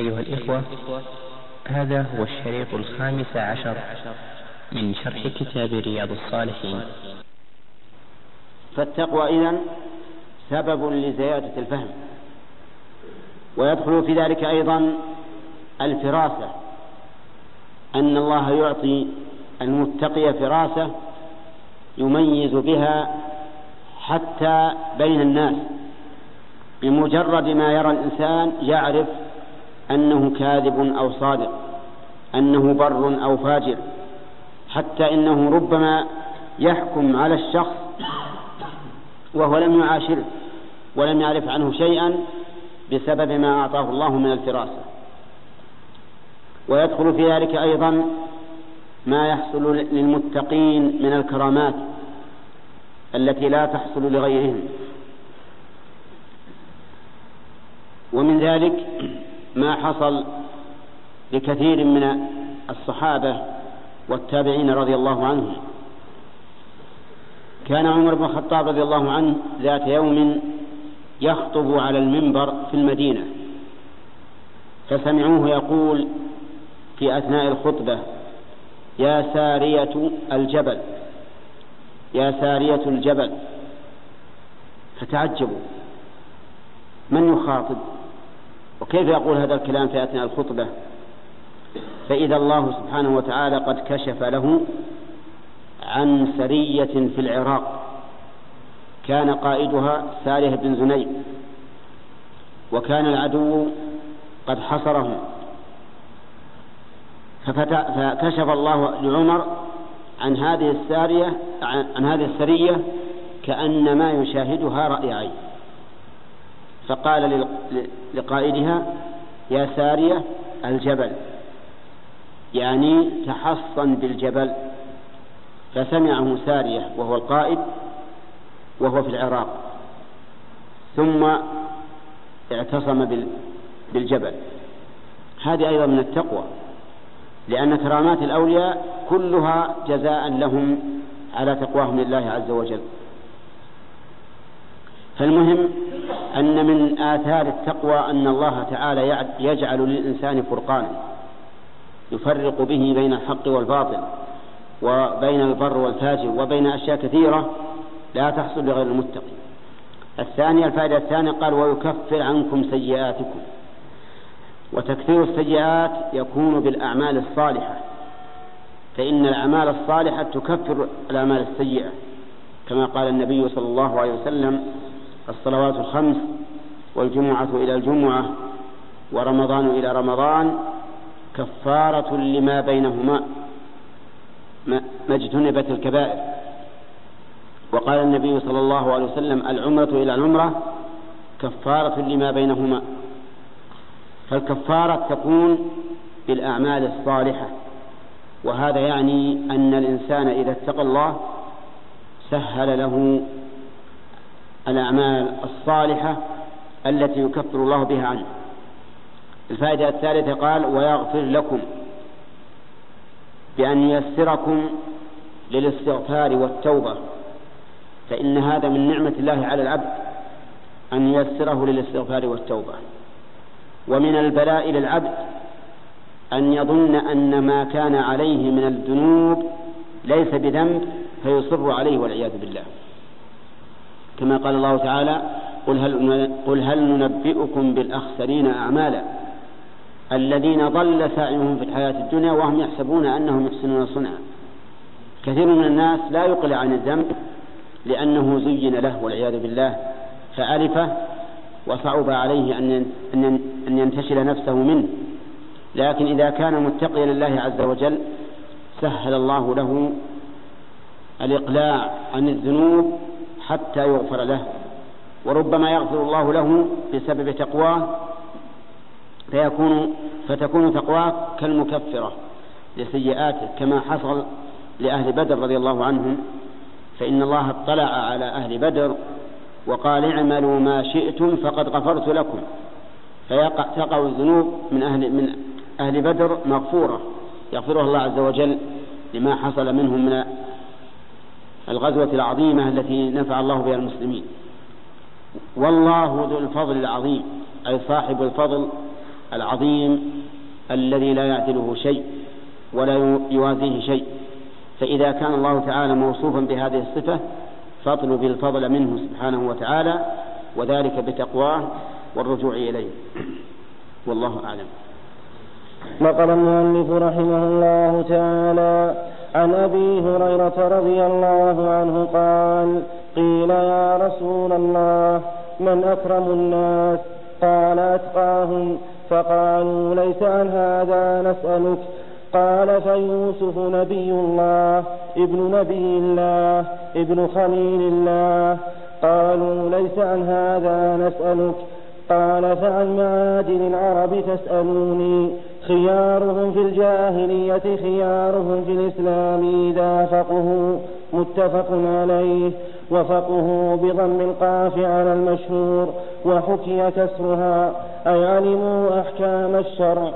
أيها الإخوة هذا هو الشريط الخامس عشر من شرح كتاب رياض الصالحين. فالتقوى إذن سبب لزيادة الفهم ويدخل في ذلك أيضا الفراسة أن الله يعطي المتقي فراسة يميز بها حتى بين الناس بمجرد ما يرى الإنسان يعرف أنه كاذب أو صادق أنه بر أو فاجر حتى إنه ربما يحكم على الشخص وهو لم يعاشره ولم يعرف عنه شيئا بسبب ما أعطاه الله من الفراسة. ويدخل في ذلك أيضا ما يحصل للمتقين من الكرامات التي لا تحصل لغيرهم. ومن ذلك ما حصل لكثير من الصحابة والتابعين رضي الله عنهم. كان عمر بن الخطاب رضي الله عنه ذات يوم يخطب على المنبر في المدينة. فسمعوه يقول في أثناء الخطبة يا سارية الجبل يا سارية الجبل فتعجبوا من يخاطب؟ وكيف يقول هذا الكلام في أثناء الخطبة؟ فإذا الله سبحانه وتعالى قد كشف له عن سرية في العراق. كان قائدها ساريه بن زنيب وكان العدو قد حصرهم. فكشف الله لعمر عن هذه السارية عن هذه السرية كأنما يشاهدها رأي عين. فقال لقائدها يا سارية الجبل. يعني تحصن بالجبل. فسمعه سارية وهو القائد وهو في العراق. ثم اعتصم بالجبل. هذه أيضا من التقوى لأن كرامات الأولياء كلها جزاء لهم على تقواهم لله عز وجل. فالمهم أن من آثار التقوى أن الله تعالى يجعل للإنسان فرقانا يفرق به بين الحق والباطل وبين البر والفاجر وبين أشياء كثيرة لا تحصل لغير المتقي الثانية الفائدة الثانية قال ويكفر عنكم سيئاتكم. وتكفير السيئات يكون بالأعمال الصالحة فإن الأعمال الصالحة تكفر الأعمال السيئة كما قال النبي صلى الله عليه وسلم الصلوات الخمس والجمعة إلى الجمعة ورمضان إلى رمضان كفارة لما بينهما ما اجتنبت الكبائر. وقال النبي صلى الله عليه وسلم العمرة إلى العمرة كفارة لما بينهما. فالكفارة تكون بالأعمال الصالحة. وهذا يعني أن الإنسان إذا اتقى الله سهل له الأعمال الصالحة التي يكفر الله بها عنه. الفائدة الثالثة قال ويغفر لكم بأن ييسركم للاستغفار والتوبة فإن هذا من نعمة الله على العبد أن ييسره للاستغفار والتوبة. ومن البلاء للعبد أن يظن أن ما كان عليه من الذنوب ليس بذنب فيصر عليه والعياذ بالله. كما قال الله تعالى قل هل, قل هل ننبئكم بالأخسرين أعمالا؟ الذين ضل سعيهم في الحياة الدنيا وهم يحسبون أنهم يحسنون صنعا. كثير من الناس لا يقلع عن الذنب لأنه زين له والعياذ بالله فألفه وصعب عليه أن أن ينتشل نفسه منه. لكن إذا كان متقيا لله عز وجل سهل الله له الإقلاع عن الذنوب حتى يغفر له. وربما يغفر الله له بسبب تقواه فيكون فتكون تقواه كالمكفرة لسيئاته كما حصل لأهل بدر رضي الله عنهم. فإن الله اطلع على أهل بدر وقال اعملوا ما شئتم فقد غفرت لكم. فيقع تقع الذنوب من أهل من أهل بدر مغفورة يغفرها الله عز وجل لما حصل منهم من الغزوة العظيمة التي نفع الله بها المسلمين. والله ذو الفضل العظيم أي صاحب الفضل العظيم الذي لا يعدله شيء ولا يوازيه شيء. فإذا كان الله تعالى موصوفا بهذه الصفة فاطلب الفضل منه سبحانه وتعالى وذلك بتقواه والرجوع إليه. والله أعلم. نقل المؤلف رحمه الله تعالى عن أبي هريرة رضي الله عنه قال قيل يا رسول الله من أكرم الناس؟ قال أتقاهم. فقالوا ليس عن هذا نسألك. قال فيوسف نبي الله ابن نبي الله ابن خليل الله. قالوا ليس عن هذا نسألك. قال فعن معادن العرب تسألوني. خيارهم في الجاهلية خيارهم في الإسلام إذا فقهوا. متفق عليه. وفقه بضم القاف على المشهور. وحكي كسرها. أي علموا أحكام الشرع.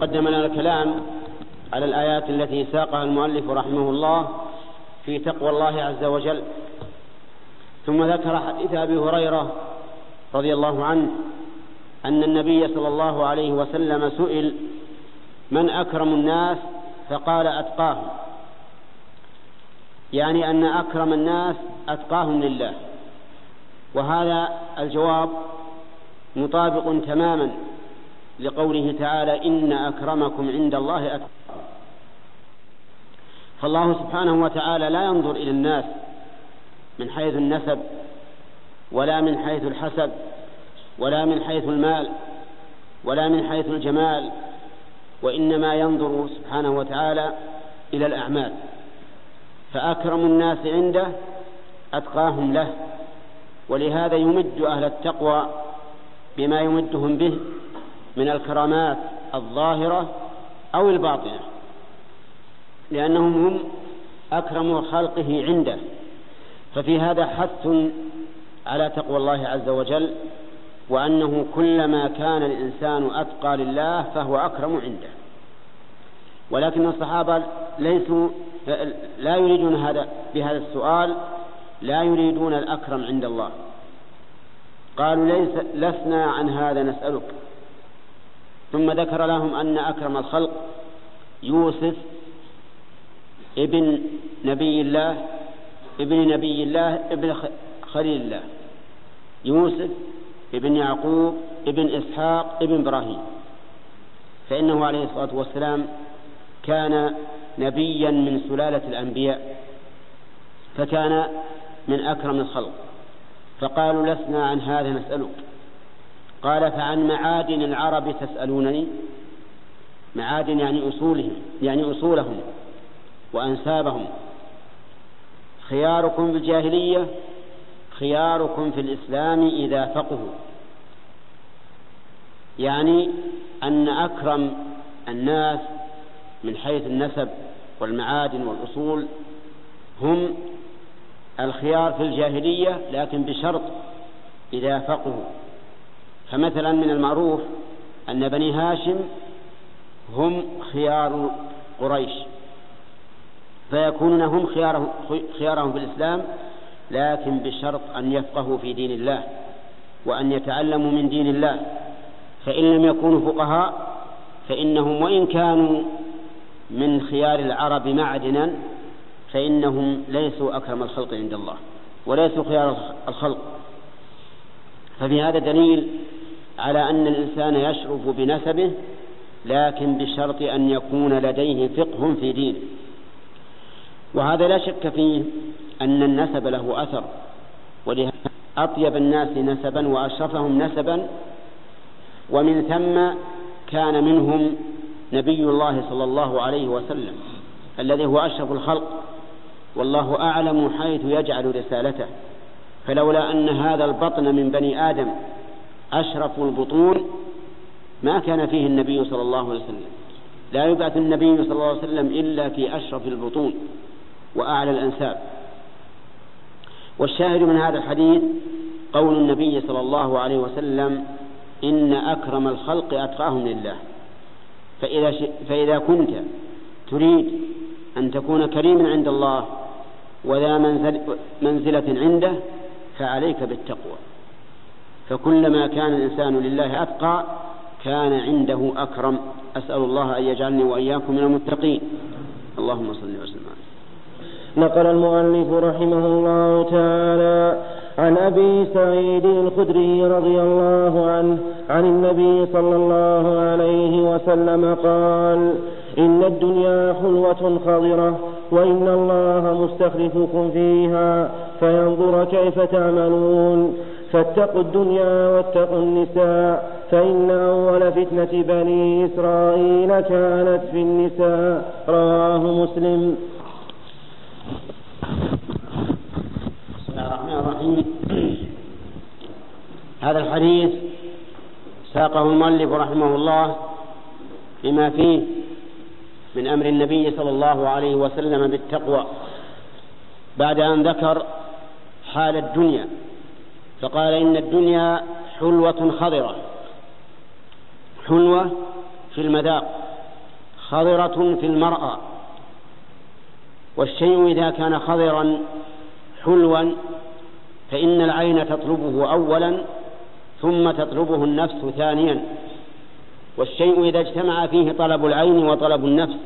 تقدم لنا الكلام على الآيات التي ساقها المؤلف رحمه الله. في تقوى الله عز وجل. ثم ذكر حديث أبي هريرة رضي الله عنه أن النبي صلى الله عليه وسلم سئل من أكرم الناس؟ فقال أتقاهم. يعني أن أكرم الناس أتقاهم لله. وهذا الجواب مطابق تماما لقوله تعالى إن أكرمكم عند الله أتقاكم. فالله سبحانه وتعالى لا ينظر إلى الناس من حيث النسب ولا من حيث الحسب ولا من حيث المال ولا من حيث الجمال وإنما ينظر سبحانه وتعالى إلى الأعمال. فأكرم الناس عنده أتقاهم له ولهذا يمد أهل التقوى بما يمدهم به من الكرامات الظاهرة أو الباطنة. لأنهم هم أكرم خلقه عنده. ففي هذا حث على تقوى الله عز وجل وأنه كلما كان الإنسان أتقى لله فهو أكرم عنده. ولكن الصحابة ليسوا لا يريدون هذا بهذا السؤال لا يريدون الأكرم عند الله. قالوا ليس لسنا عن هذا نسألك. ثم ذكر لهم أن أكرم الخلق يوسف ابن نبي الله ابن نبي الله ابن خليل الله يوسف ابن يعقوب ابن إسحاق ابن إبراهيم. فإنه عليه الصلاة والسلام كان نبيا من سلالة الأنبياء فكان من أكرم الخلق. فقالوا لسنا عن هذا نسألك. قال فعن معادن العرب تسألونني؟ معادن يعني أصولهم يعني أصولهم. وأنسابهم. خياركم في الجاهلية خياركم في الإسلام إذا فقهوا. يعني أن أكرم الناس من حيث النسب والمعادن والأصول هم الخيار في الجاهلية لكن بشرط إذا فقهوا. فمثلا من المعروف أن بني هاشم هم خيار قريش. فيكونون هم خيارهم, خيارهم في الإسلام لكن بشرط أن يفقهوا في دين الله وأن يتعلموا من دين الله. فإن لم يكونوا فقهاء فإنهم وإن كانوا من خيار العرب معدنا فإنهم ليسوا أكرم الخلق عند الله وليسوا خيار الخلق. ففي هذا دليل على أن الإنسان يشرف بنسبه لكن بشرط أن يكون لديه فقه في دينه. وهذا لا شك فيه أن النسب له أثر ولهذا أطيب الناس نسبا وأشرفهم نسبا. ومن ثم كان منهم نبي الله صلى الله عليه وسلم الذي هو أشرف الخلق والله أعلم حيث يجعل رسالته. فلولا أن هذا البطن من بني آدم أشرف البطون ما كان فيه النبي صلى الله عليه وسلم. لا يبعث النبي صلى الله عليه وسلم إلا في أشرف البطون. وأعلى الأنساب. والشاهد من هذا الحديث قول النبي صلى الله عليه وسلم إن أكرم الخلق أتقاهم لله. فإذا, ش... فإذا كنت تريد أن تكون كريما عند الله وذا منزل... منزلة عنده فعليك بالتقوى. فكلما كان الإنسان لله أتقى كان عنده أكرم. أسأل الله أن يجعلني وإياكم من المتقين. اللهم صل وسلم. نقل المؤلف رحمه الله تعالى عن أبي سعيد الخدري رضي الله عنه عن النبي صلى الله عليه وسلم قال إن الدنيا حلوة خضرة وإن الله مستخلفكم فيها فينظر كيف تعملون. فاتقوا الدنيا واتقوا النساء فإن أول فتنة بني إسرائيل كانت في النساء. رواه مسلم. بسم الله الرحمن الرحيم. هذا الحديث ساقه المؤلف رحمه الله بما فيه من أمر النبي صلى الله عليه وسلم بالتقوى. بعد أن ذكر حال الدنيا فقال إن الدنيا حلوة خضرة. حلوة في المذاق خضرة في المرأة. والشيء إذا كان خضرا حلوا فإن العين تطلبه أولا ثم تطلبه النفس ثانيا. والشيء إذا اجتمع فيه طلب العين وطلب النفس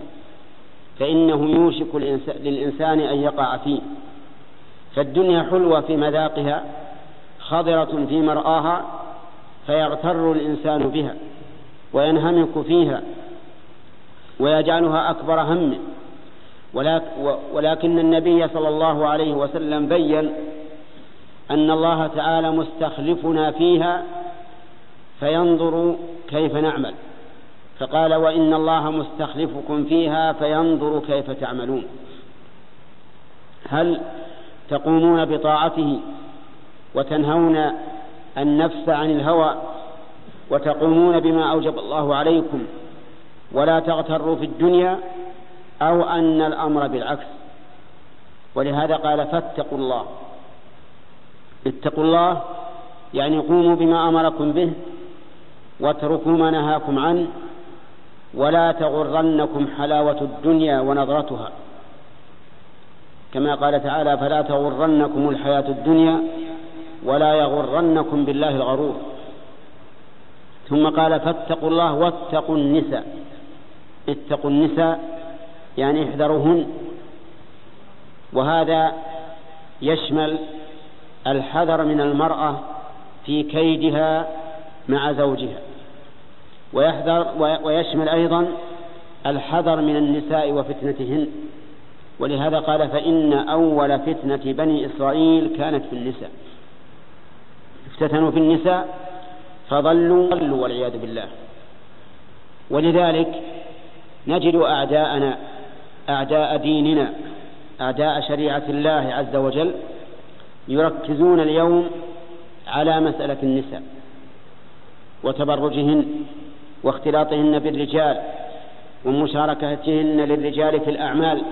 فإنه يوشك للإنسان أن يقع فيه. فالدنيا حلوة في مذاقها خضرة في مرآها فيغتر الإنسان بها وينهمك فيها ويجعلها أكبر همه. ولكن النبي صلى الله عليه وسلم بين أن الله تعالى مستخلفنا فيها فينظر كيف نعمل. فقال وإن الله مستخلفكم فيها فينظر كيف تعملون. هل تقومون بطاعته وتنهون النفس عن الهوى وتقومون بما أوجب الله عليكم ولا تغتروا في الدنيا أو أن الأمر بالعكس. ولهذا قال فاتقوا الله. اتقوا الله يعني قوموا بما أمركم به واتركوا ما نهاكم عنه ولا تغرنكم حلاوة الدنيا ونظرتها. كما قال تعالى فلا تغرنكم الحياة الدنيا ولا يغرنكم بالله الغرور. ثم قال فاتقوا الله واتقوا النساء. اتقوا النساء يعني احذروهن. وهذا يشمل الحذر من المرأة في كيدها مع زوجها. ويحذر ويشمل أيضا الحذر من النساء وفتنتهن. ولهذا قال فإن أول فتنة بني إسرائيل كانت في النساء. افتتنوا في النساء فضلوا ضلوا والعياذ بالله. ولذلك نجد أعداءنا أعداء ديننا أعداء شريعة الله عز وجل يركزون اليوم على مسألة النساء وتبرجهن واختلاطهن بالرجال ومشاركتهن للرجال في الأعمال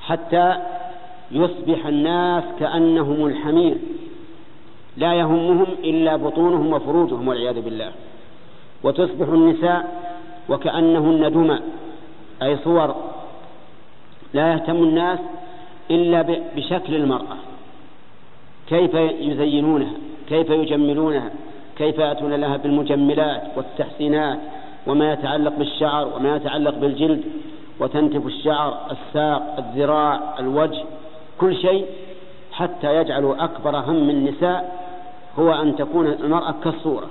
حتى يصبح الناس كأنهم الحمير لا يهمهم إلا بطونهم وفروجهم والعياذ بالله. وتصبح النساء وكأنهن دمى أي صور لا يهتم الناس إلا بشكل المرأة. كيف يزينونها؟ كيف يجملونها؟ كيف يأتون لها بالمجملات والتحسينات؟ وما يتعلق بالشعر وما يتعلق بالجلد؟ وتنتف الشعر الساق الذراع الوجه كل شيء حتى يجعلوا أكبر هم النساء هو أن تكون المرأة كالصورة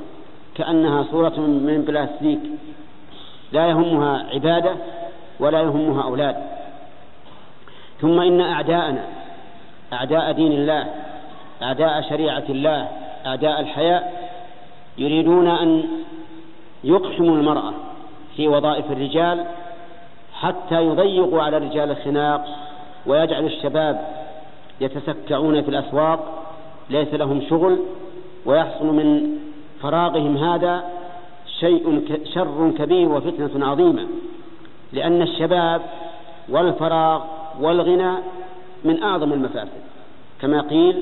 كأنها صورة من بلاستيك. لا يهمها عبادة ولا يهمها أولاد. ثم إن أعداءنا أعداء دين الله أعداء شريعة الله أعداء الحياة يريدون أن يقحموا المرأة في وظائف الرجال حتى يضيقوا على الرجال الخناق ويجعل الشباب يتسكعون في الأسواق ليس لهم شغل ويحصل من فراغهم هذا شيء شر كبير وفتنة عظيمة لأن الشباب والفراغ والغنى من أعظم المفاسد. كما قيل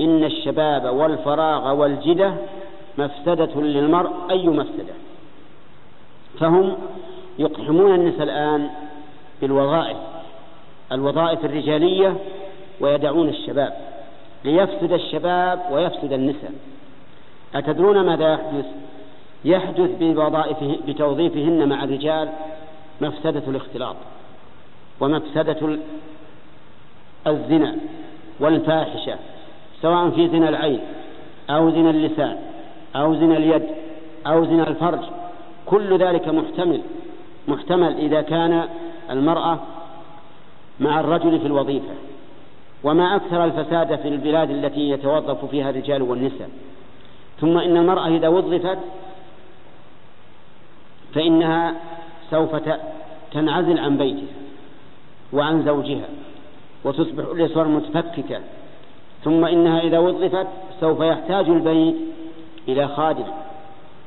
إن الشباب والفراغ والجدة مفسدة للمرء أي مفسدة؟ فهم يقحمون النساء الآن بالوظائف الوظائف الرجالية ويدعون الشباب ليفسد الشباب ويفسد النساء. أتدرون ماذا يحدث؟ يحدث بوظائفه بتوظيفهن مع الرجال مفسدة الاختلاط. ومفسدة الزنا والفاحشة سواء في زنا العين أو زنا اللسان أو زنا اليد أو زنا الفرج كل ذلك محتمل محتمل إذا كان المرأة مع الرجل في الوظيفة. وما أكثر الفساد في البلاد التي يتوظف فيها الرجال والنساء. ثم إن المرأة إذا وظفت فإنها سوف تنعزل عن بيتها. وعن زوجها وتصبح الأسر متفككة ثم إنها إذا وظفت سوف يحتاج البيت إلى خادم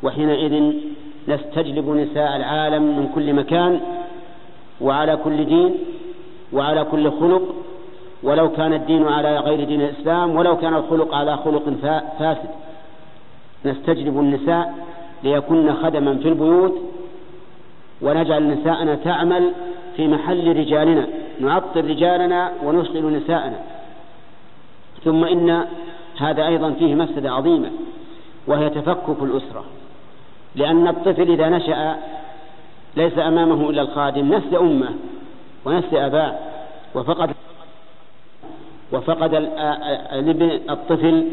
وحينئذ نستجلب نساء العالم من كل مكان وعلى كل دين وعلى كل خلق ولو كان الدين على غير دين الإسلام ولو كان الخلق على خلق فاسد. نستجلب النساء ليكن خدما في البيوت ونجعل نساءنا تعمل في محل رجالنا نعطل رجالنا ونشغل نساءنا. ثم إن هذا أيضا فيه مفسدة عظيمة وهي تفكك الأسرة. لأن الطفل إذا نشأ ليس أمامه إلا الخادم نسي أمه ونسي أباه وفقد وفقد الطفل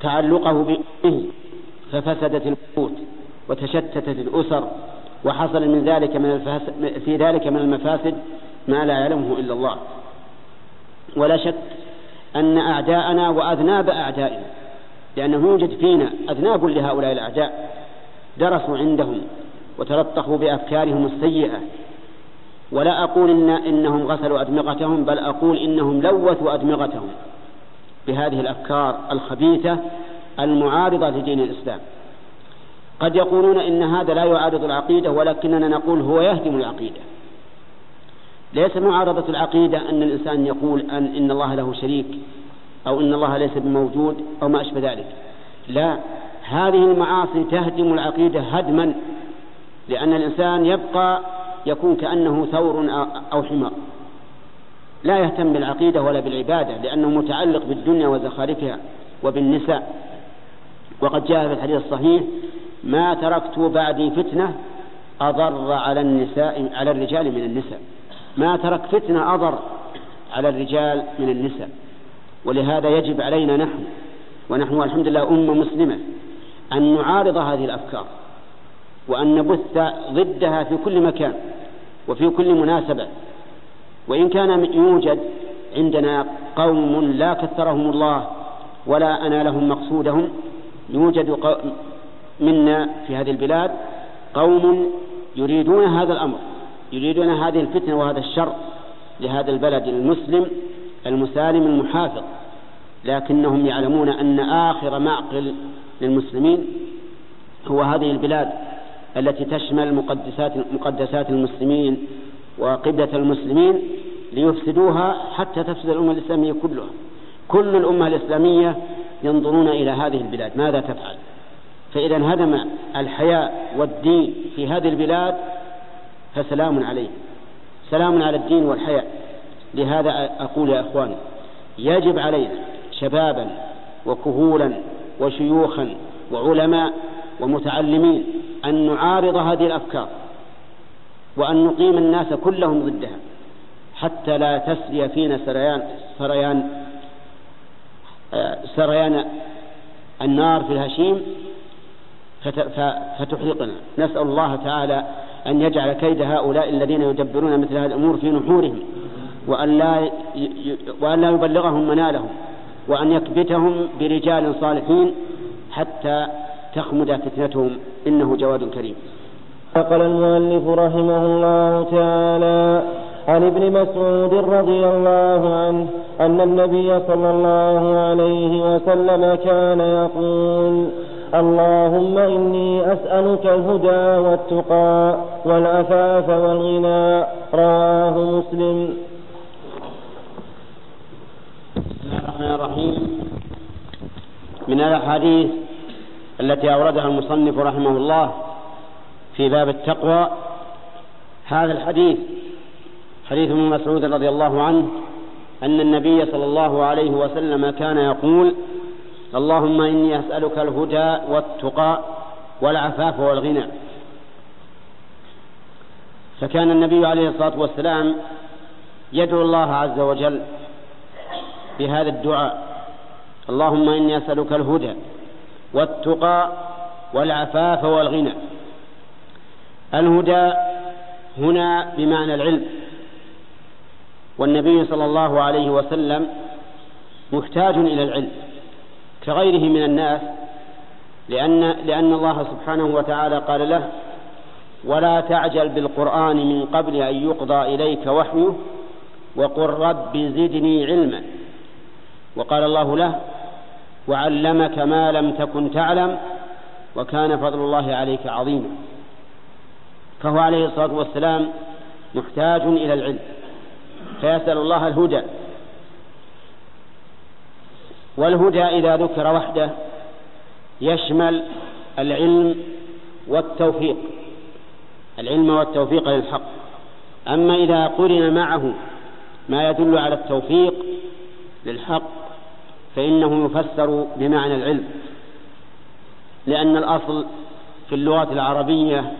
تعلقه به ففسدت البيوت وتشتتت الأسر. وحصل من ذلك من في ذلك من المفاسد ما لا يعلمه إلا الله. ولا شك أن أعداءنا وأذناب أعدائنا لأنه يوجد فينا أذناب لهؤلاء الأعداء درسوا عندهم وتلطخوا بأفكارهم السيئة. ولا أقول إن إنهم غسلوا أدمغتهم بل أقول إنهم لوثوا أدمغتهم بهذه الأفكار الخبيثة المعارضة لدين الإسلام. قد يقولون إن هذا لا يعارض العقيدة ولكننا نقول هو يهدم العقيدة. ليس معارضة العقيدة أن الإنسان يقول أن إن الله له شريك أو إن الله ليس بموجود أو ما أشبه ذلك. لا هذه المعاصي تهدم العقيدة هدما لأن الإنسان يبقى يكون كأنه ثور أو حمار. لا يهتم بالعقيدة ولا بالعبادة لأنه متعلق بالدنيا وزخارفها وبالنساء. وقد جاء في الحديث الصحيح ما تركت بعدي فتنة أضر على النساء على الرجال من النساء. ما ترك فتنة أضر على الرجال من النساء. ولهذا يجب علينا نحن ونحن الحمد لله أمة مسلمة أن نعارض هذه الأفكار وأن نبث ضدها في كل مكان وفي كل مناسبة. وإن كان يوجد عندنا قوم لا كثرهم الله ولا أنالهم مقصودهم يوجد منا في هذه البلاد قوم يريدون هذا الأمر يريدون هذه الفتنة وهذا الشر لهذا البلد المسلم المسالم المحافظ لكنهم يعلمون أن آخر معقل للمسلمين هو هذه البلاد التي تشمل مقدسات مقدسات المسلمين وقبلة المسلمين ليفسدوها حتى تفسد الأمة الإسلامية كلها. كل الأمة الإسلامية ينظرون إلى هذه البلاد. ماذا تفعل؟ فإذا انهدم الحياء والدين في هذه البلاد فسلام عليه. سلام على الدين والحياء. لهذا أقول يا أخواني يجب علينا شبابا وكهولا وشيوخا وعلماء ومتعلمين أن نعارض هذه الأفكار وأن نقيم الناس كلهم ضدها حتى لا تسري فينا سريان سريان آه، سريان النار في الهشيم فتحرقنا نسأل الله تعالى أن يجعل كيد هؤلاء الذين يدبرون مثل هذه الأمور في نحورهم وأن لا يبلغهم منالهم وأن يكبتهم برجال صالحين حتى تخمد فتنتهم. إنه جواد كريم. نقل المؤلف رحمه الله تعالى عن ابن مسعود رضي الله عنه أن النبي صلى الله عليه وسلم كان يقول اللهم إني أسألك الهدى والتقى والعفاف والغنى. رواه مسلم. بسم الله الرحمن الرحيم من الأحاديث التي أوردها المصنف رحمه الله في باب التقوى هذا الحديث حديث ابن مسعود رضي الله عنه أن النبي صلى الله عليه وسلم كان يقول اللهم إني أسألك الهدى والتقى والعفاف والغنى. فكان النبي عليه الصلاة والسلام يدعو الله عز وجل بهذا الدعاء اللهم إني أسألك الهدى والتقى والعفاف والغنى. الهدى هنا بمعنى العلم. والنبي صلى الله عليه وسلم محتاج إلى العلم كغيره من الناس لأن, لأن الله سبحانه وتعالى قال له ولا تعجل بالقرآن من قبل أن يقضى إليك وحيه وقل رب زدني علما. وقال الله له وعلمك ما لم تكن تعلم وكان فضل الله عليك عظيما. فهو عليه الصلاة والسلام محتاج إلى العلم. فيسأل الله الهدى. والهدى إذا ذكر وحده يشمل العلم والتوفيق. العلم والتوفيق للحق. أما إذا قرن معه ما يدل على التوفيق للحق فإنه يفسر بمعنى العلم. لأن الأصل في اللغة العربية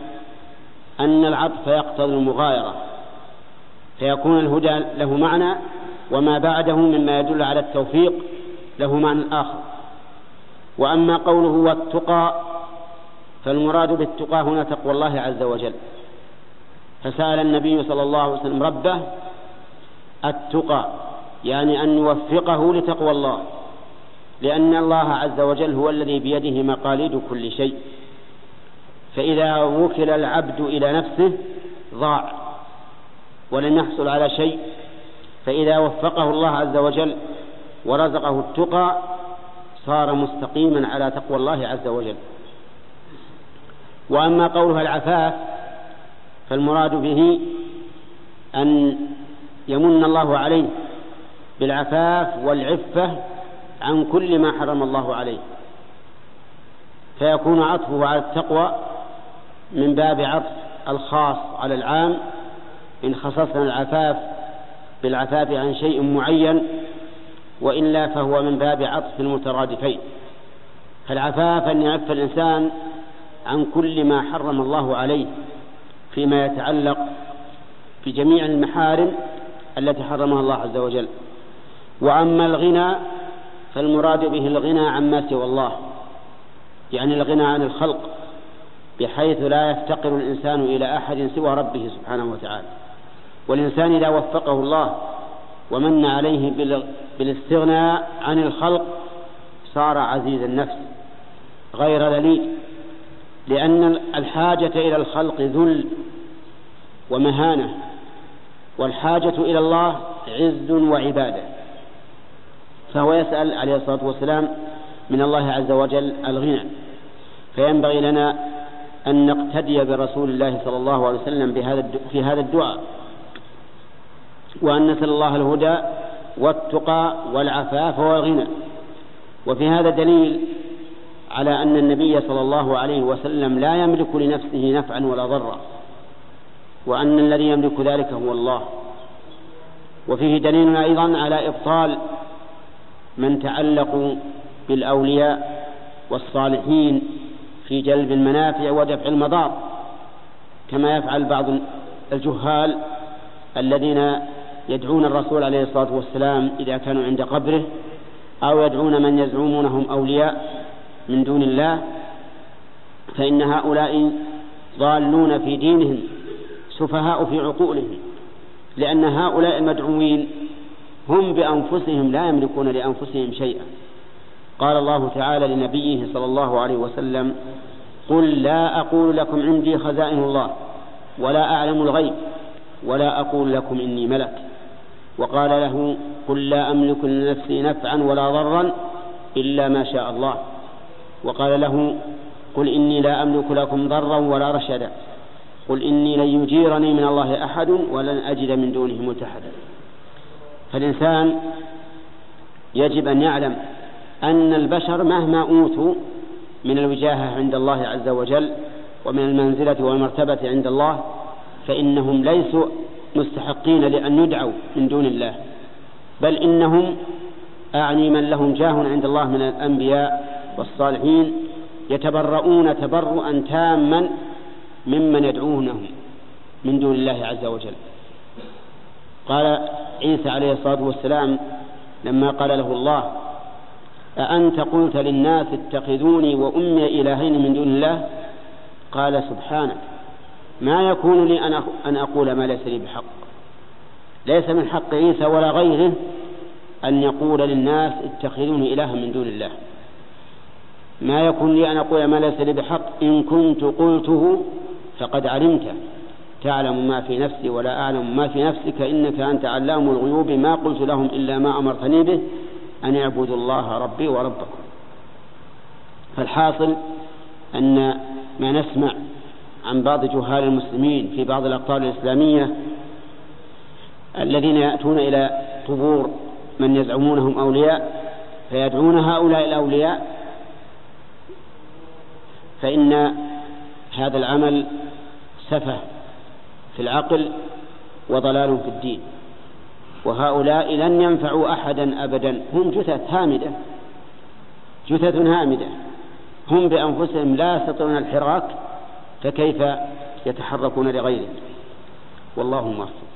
أن العطف يقتضي المغايرة. فيكون الهدى له معنى وما بعده مما يدل على التوفيق له معنى آخر. وأما قوله والتقى فالمراد بالتقى هنا تقوى الله عز وجل. فسأل النبي صلى الله عليه وسلم ربه التقى يعني أن يوفقه لتقوى الله لأن الله عز وجل هو الذي بيده مقاليد كل شيء. فإذا وكل العبد إلى نفسه ضاع. ولن يحصل على شيء. فإذا وفقه الله عز وجل ورزقه التقى صار مستقيما على تقوى الله عز وجل. وأما قولها العفاف فالمراد به أن يمن الله عليه بالعفاف والعفة عن كل ما حرم الله عليه. فيكون عطفه على التقوى من باب عطف الخاص على العام إن خصصنا العفاف بالعفاف عن شيء معين وإلا فهو من باب عطف المترادفين. فالعفاف أن يعف الإنسان عن كل ما حرم الله عليه فيما يتعلق في جميع المحارم التي حرمها الله عز وجل. وأما الغنى فالمراد به الغنى عما سوى الله. يعني الغنى عن الخلق بحيث لا يفتقر الإنسان إلى أحد سوى ربه سبحانه وتعالى. والإنسان إذا وفقه الله ومن عليه بالاستغناء عن الخلق صار عزيز النفس غير ذليل لأن الحاجة إلى الخلق ذل ومهانة والحاجة إلى الله عز وعبادة. فهو يسأل عليه الصلاة والسلام من الله عز وجل الغنى. فينبغي لنا أن نقتدي برسول الله صلى الله عليه وسلم بهذا في هذا الدعاء. وأن نسأل الله الهدى والتقى والعفاف والغنى. وفي هذا دليل على أن النبي صلى الله عليه وسلم لا يملك لنفسه نفعا ولا ضرا وأن الذي يملك ذلك هو الله. وفيه دليل أيضا على إبطال من تعلقوا بالأولياء والصالحين في جلب المنافع ودفع المضار كما يفعل بعض الجهال الذين يدعون الرسول عليه الصلاة والسلام إذا كانوا عند قبره أو يدعون من يزعمونهم أولياء من دون الله فإن هؤلاء ضالون في دينهم سفهاء في عقولهم لأن هؤلاء المدعوين هم بأنفسهم لا يملكون لأنفسهم شيئا. قال الله تعالى لنبيه صلى الله عليه وسلم قل لا أقول لكم عندي خزائن الله ولا أعلم الغيب ولا أقول لكم إني ملك. وقال له قل لا أملك لنفسي نفعا ولا ضرا إلا ما شاء الله. وقال له قل إني لا أملك لكم ضرا ولا رشدا. قل إني لن يجيرني من الله أحد ولن أجد من دونه ملتحدا فالإنسان يجب أن يعلم أن البشر مهما أوتوا من الوجاهة عند الله عز وجل ومن المنزلة والمرتبة عند الله فإنهم ليسوا مستحقين لأن يدعوا من دون الله. بل إنهم أعني من لهم جاه عند الله من الأنبياء والصالحين يتبرؤون تبرؤا تاما ممن يدعونهم من دون الله عز وجل. قال عيسى عليه الصلاة والسلام لما قال له الله أأنت قلت للناس اتخذوني وأمي إلهين من دون الله؟ قال سبحانك. ما يكون لي أن أقول ما ليس لي بحق. ليس من حق عيسى ولا غيره أن يقول للناس اتخذوني إلها من دون الله. ما يكون لي أن أقول ما ليس لي بحق إن كنت قلته فقد علمت. تعلم ما في نفسي ولا أعلم ما في نفسك إنك أنت علام الغيوب. ما قلت لهم إلا ما أمرتني به أن اعبدوا الله ربي وربكم. فالحاصل أن ما نسمع عن بعض جهال المسلمين في بعض الأقطار الإسلامية الذين يأتون إلى قبور من يزعمونهم أولياء فيدعون هؤلاء الأولياء. فإن هذا العمل سفه في العقل وضلال في الدين. وهؤلاء لن ينفعوا أحدا أبدا. هم جثث هامدة جثث هامدة. هم بأنفسهم لا يستطيعون الحراك. فكيف يتحركون لغيرهم والله موفق.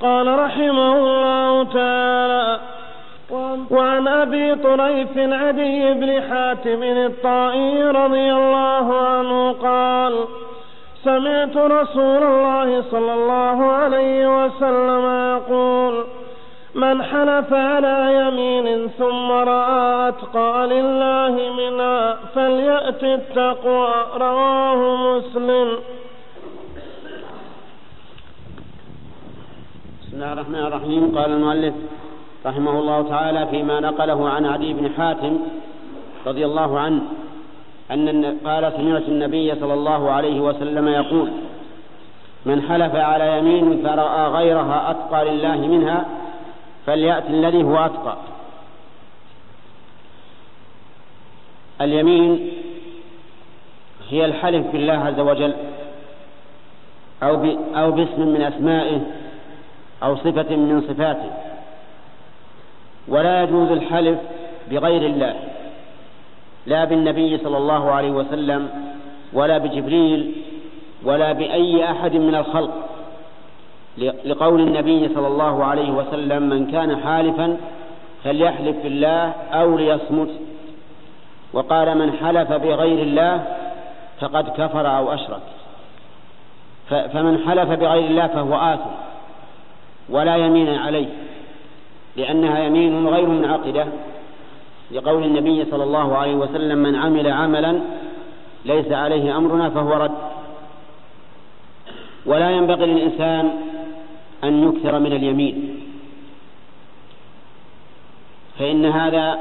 قال رحمه الله تعالى وعن أبي طريف عدي بن حاتم الطائي رضي الله عنه قال سمعت رسول الله صلى الله عليه وسلم يقول من حلف على يمين ثم رأى أتقى لله منها فليأت التقوى رواه مسلم. بسم الله الرحمن الرحيم. قال المؤلف رحمه الله تعالى فيما نقله عن عدي بن حاتم رضي الله عنه أن قال سمعت النبي صلى الله عليه وسلم يقول من حلف على يمين فرأى غيرها أتقى لله منها فليأتي الذي هو أتقى. اليمين هي الحلف بالله عز وجل أو, أو باسم من أسمائه أو صفة من صفاته. ولا يجوز الحلف بغير الله لا بالنبي صلى الله عليه وسلم ولا بجبريل ولا بأي أحد من الخلق. لقول النبي صلى الله عليه وسلم من كان حالفا فليحلف بالله أو ليصمت. وقال من حلف بغير الله فقد كفر أو أشرك. فمن حلف بغير الله فهو آثم ولا يمين عليه لأنها يمين غير منعقدة. لقول النبي صلى الله عليه وسلم من عمل عملا ليس عليه أمرنا فهو رد. ولا ينبغي للإنسان أن يكثر من اليمين. فإن هذا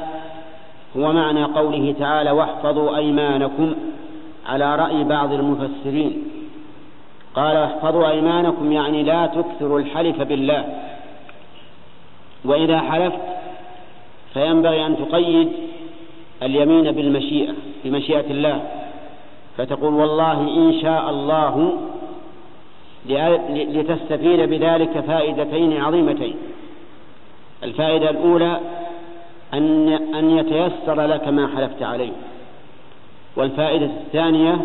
هو معنى قوله تعالى واحفظوا أيمانكم على رأي بعض المفسرين قال احفظوا أيمانكم يعني لا تكثروا الحلف بالله. وإذا حلفت فينبغي أن تقيد اليمين بالمشيئة بمشيئة الله. فتقول والله إن شاء الله لتستفيد بذلك فائدتين عظيمتين. الفائدة الأولى أن أن يتيسر لك ما حلفت عليه. والفائدة الثانية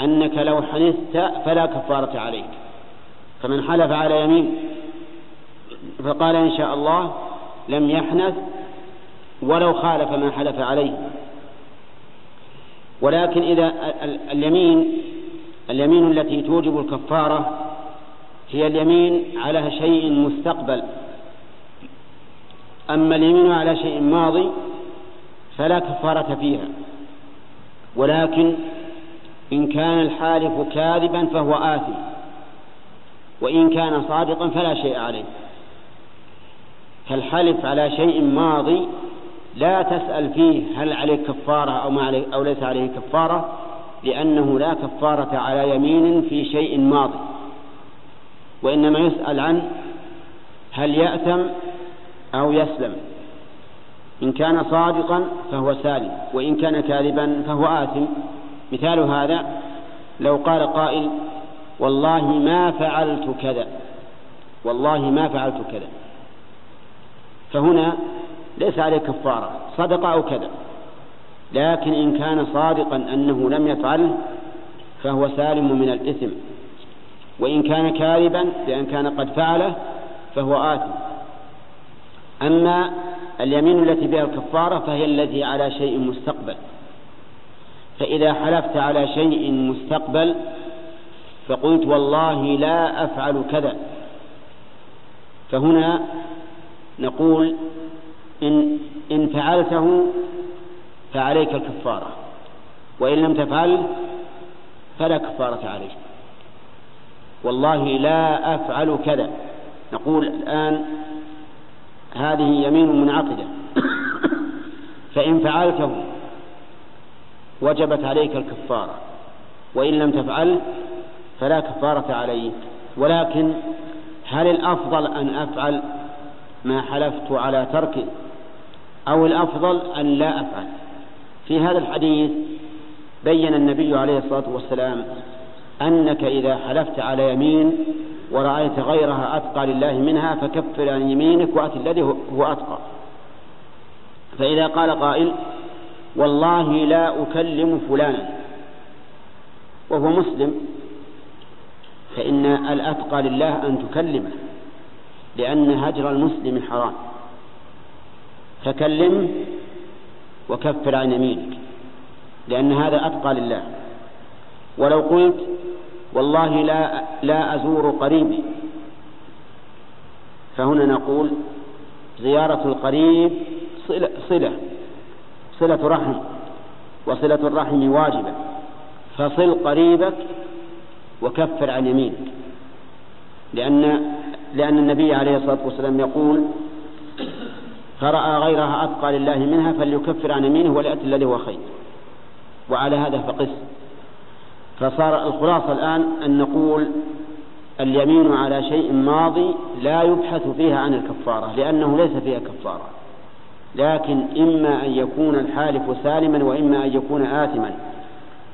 أنك لو حنثت فلا كفارة عليك. فمن حلف على يمين فقال إن شاء الله لم يحنث ولو خالف ما حلف عليه. ولكن إذا اليمين اليمين التي توجب الكفارة هي اليمين على شيء مستقبل. أما اليمين على شيء ماضي فلا كفارة فيها. ولكن إن كان الحالف كاذبا فهو آثم وإن كان صادقا فلا شيء عليه. فالحلف على شيء ماضي لا تسأل فيه هل عليه كفارة أو, ما عليه أو ليس عليه كفارة لأنه لا كفارة على يمين في شيء ماضي وإنما يسأل عن هل يأثم أو يسلم. إن كان صادقا فهو سالم وإن كان كاذبا فهو آثم. مثال هذا لو قال قائل والله ما فعلت كذا والله ما فعلت كذا. فهنا ليس عليه كفارة صدق أو كذا. لكن إن كان صادقا أنه لم يفعله فهو سالم من الإثم. وإن كان كاذبا بأن كان قد فعله فهو آثم. أما اليمين التي بها الكفارة فهي التي على شيء مستقبل. فإذا حلفت على شيء مستقبل فقلت والله لا أفعل كذا. فهنا نقول إن, إن فعلته فعليك الكفارة. وإن لم تفعل فلا كفارة عليك. والله لا أفعل كذا. نقول الآن هذه يمين منعقدة. فإن فعلته وجبت عليك الكفارة. وإن لم تفعل فلا كفارة عليك. ولكن هل الأفضل أن أفعل ما حلفت على تركه؟ أو الأفضل أن لا أفعل؟ في هذا الحديث بين النبي عليه الصلاة والسلام أنك إذا حلفت على يمين ورأيت غيرها أتقى لله منها فكفر عن يمينك وأت الذي هو أتقى. فإذا قال قائل والله لا أكلم فلانا وهو مسلم فإن الأتقى لله أن تكلمه لأن هجر المسلم حرام. فكلمه وكفر عن يمينك لأن هذا أتقى لله. ولو قلت والله لا لا أزور قريبي فهنا نقول زيارة القريب صلة صلة, صلة رحم وصلة الرحم واجبة. فصل قريبك وكفر عن يمينك لأن لأن النبي عليه الصلاة والسلام يقول فرأى غيرها أتقى لله منها فليكفر عن يمينه وليأتي الذي هو خير. وعلى هذا فقس. فصار الخلاصة الآن أن نقول اليمين على شيء ماضي لا يبحث فيها عن الكفارة لأنه ليس فيها كفارة. لكن إما أن يكون الحالف سالما وإما أن يكون آثما.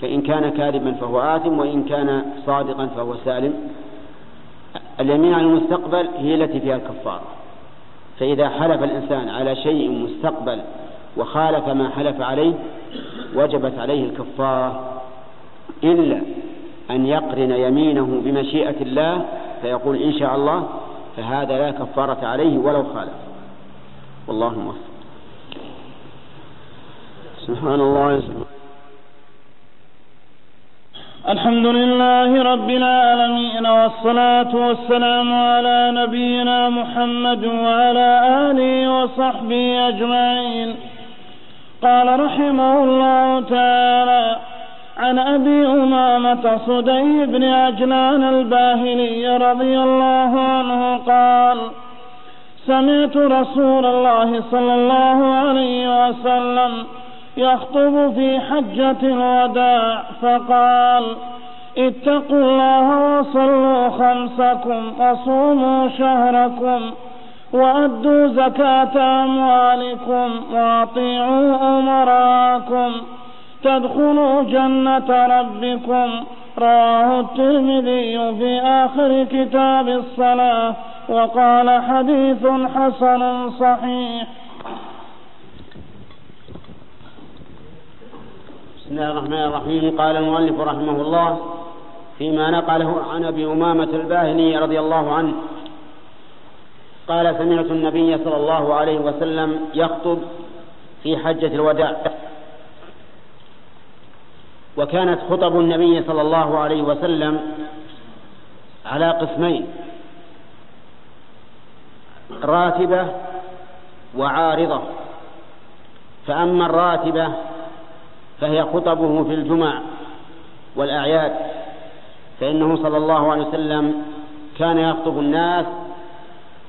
فإن كان كاذبا فهو آثم وإن كان صادقا فهو سالم. اليمين على المستقبل هي التي فيها الكفارة. فإذا حلف الإنسان على شيء مستقبل وخالف ما حلف عليه وجبت عليه الكفارة إلا أن يقرن يمينه بمشيئة الله فيقول إن شاء الله فهذا لا كفارة عليه ولو خالف. والله موفق. سبحان الله. سبحانه الحمد لله رب العالمين والصلاة والسلام على نبينا محمد وعلى آله وصحبه أجمعين. قال رحمه الله تعالى عن أبي أمامة صدي بن عجلان الباهلي رضي الله عنه قال سمعت رسول الله صلى الله عليه وسلم يخطب في حجة الوداع فقال اتقوا الله وصلوا خمسكم وصوموا شهركم وأدوا زكاة أموالكم وأطيعوا أمراكم تدخلوا جنة ربكم. رواه الترمذي في آخر كتاب الصلاة وقال حديث حسن صحيح. بسم الله الرحمن الرحيم. قال المؤلف رحمه الله فيما نقله عن أبي أمامة الباهلي رضي الله عنه. قال سمعت النبي صلى الله عليه وسلم يخطب في حجة الوداع. وكانت خطب النبي صلى الله عليه وسلم على قسمين راتبة وعارضة. فأما الراتبة فهي خطبه في الجمع والأعياد فإنه صلى الله عليه وسلم كان يخطب الناس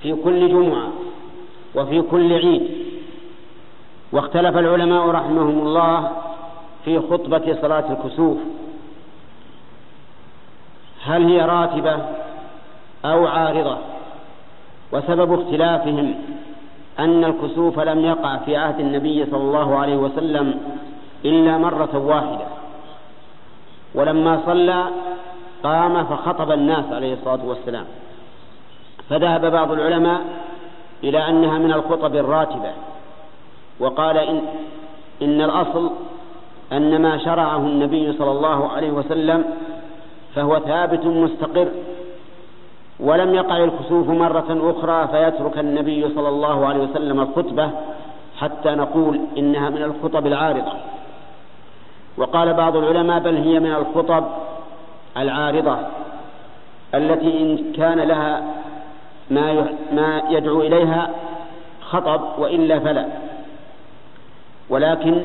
في كل جمعة وفي كل عيد. واختلف العلماء رحمهم الله في خطبة صلاة الكسوف. هل هي راتبة أو عارضة؟ وسبب اختلافهم أن الكسوف لم يقع في عهد النبي صلى الله عليه وسلم إلا مرة واحدة. ولما صلى قام فخطب الناس عليه الصلاة والسلام. فذهب بعض العلماء إلى أنها من الخطب الراتبة. وقال إن, إن الأصل أن ما شرعه النبي صلى الله عليه وسلم فهو ثابت مستقر. ولم يقع الخسوف مرة أخرى فيترك النبي صلى الله عليه وسلم الخطبة حتى نقول إنها من الخطب العارضة. وقال بعض العلماء بل هي من الخطب العارضة التي إن كان لها ما ما يدعو إليها خطب وإلا فلا. ولكن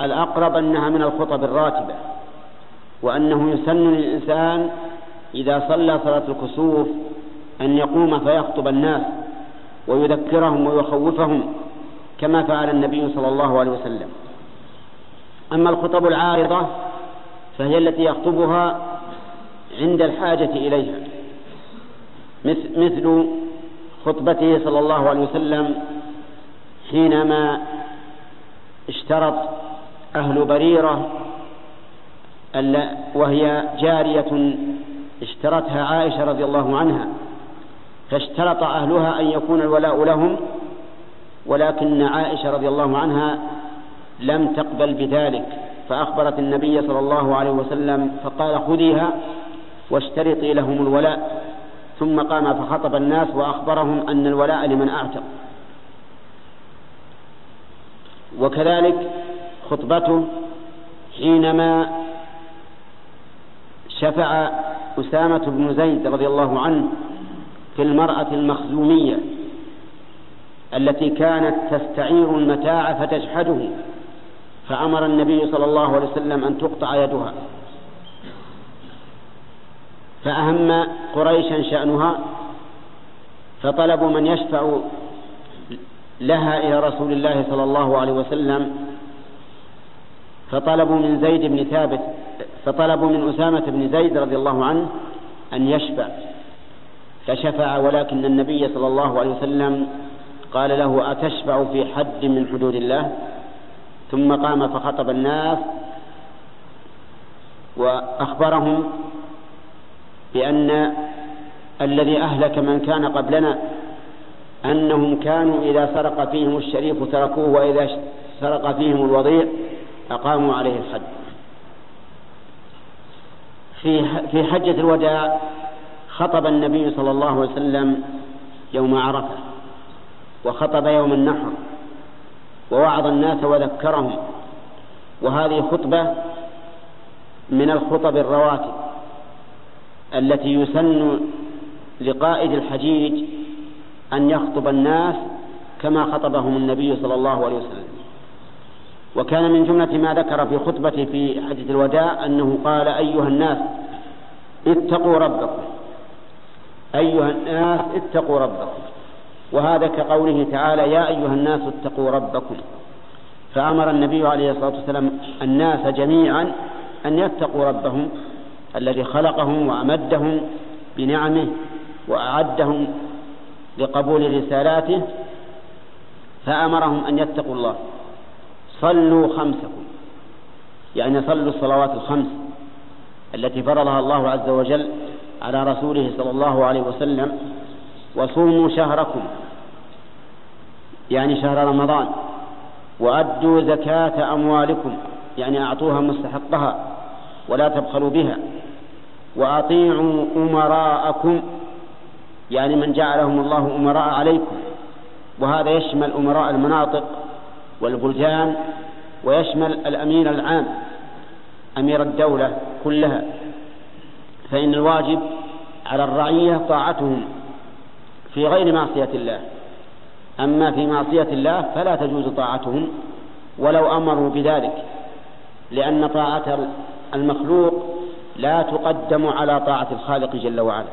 الأقرب أنها من الخطب الراتبة وأنه يسن للإنسان إذا صلى صلاة الكسوف أن يقوم فيخطب الناس ويذكرهم ويخوفهم كما فعل النبي صلى الله عليه وسلم. أما الخطب العارضة فهي التي يخطبها عند الحاجة إليها. مثل خطبته صلى الله عليه وسلم حينما اشترط أهل بريرة وهي جارية اشترتها عائشة رضي الله عنها فاشترط أهلها أن يكون الولاء لهم ولكن عائشة رضي الله عنها لم تقبل بذلك فأخبرت النبي صلى الله عليه وسلم فقال خذيها واشترطي لهم الولاء. ثم قام فخطب الناس وأخبرهم أن الولاء لمن أعتق. وكذلك خطبته حينما شفع أسامة بن زيد رضي الله عنه في المرأة المخزومية التي كانت تستعير المتاع فتجحده فأمر النبي صلى الله عليه وسلم أن تقطع يدها. فأهم قريشا شأنها فطلبوا من يشفع لها إلى رسول الله صلى الله عليه وسلم. فطلبوا من زيد بن ثابت فطلبوا من أسامة بن زيد رضي الله عنه أن يشفع. فشفع ولكن النبي صلى الله عليه وسلم قال له أتشفع في حد من حدود الله؟ ثم قام فخطب الناس وأخبرهم بأن الذي أهلك من كان قبلنا أنهم كانوا إذا سرق فيهم الشريف تركوه وإذا سرق فيهم الوضيع أقاموا عليه الحد في في حجة الوداع خطب النبي صلى الله عليه وسلم يوم عرفة وخطب يوم النحر. ووعظ الناس وذكرهم. وهذه خطبة من الخطب الرواتب التي يسن لقائد الحجيج أن يخطب الناس كما خطبهم النبي صلى الله عليه وسلم. وكان من جملة ما ذكر في خطبته في حجة الوداع أنه قال أيها الناس اتقوا ربكم. أيها الناس اتقوا ربكم. وهذا كقوله تعالى يا أيها الناس اتقوا ربكم. فأمر النبي عليه الصلاة والسلام الناس جميعا أن يتقوا ربهم الذي خلقهم وأمدهم بنعمه وأعدهم لقبول رسالاته. فأمرهم أن يتقوا الله. صلوا خمسكم. يعني صلوا الصلوات الخمس التي فرضها الله عز وجل على رسوله صلى الله عليه وسلم. وصوموا شهركم. يعني شهر رمضان وأدوا زكاة أموالكم يعني أعطوها مستحقها ولا تبخلوا بها وأطيعوا أمراءكم يعني من جعلهم الله أمراء عليكم وهذا يشمل أمراء المناطق والبلدان ويشمل الأمين العام أمير الدولة كلها فإن الواجب على الرعية طاعتهم في غير معصية الله. أما في معصية الله فلا تجوز طاعتهم ولو أمروا بذلك لأن طاعة المخلوق لا تقدم على طاعة الخالق جل وعلا.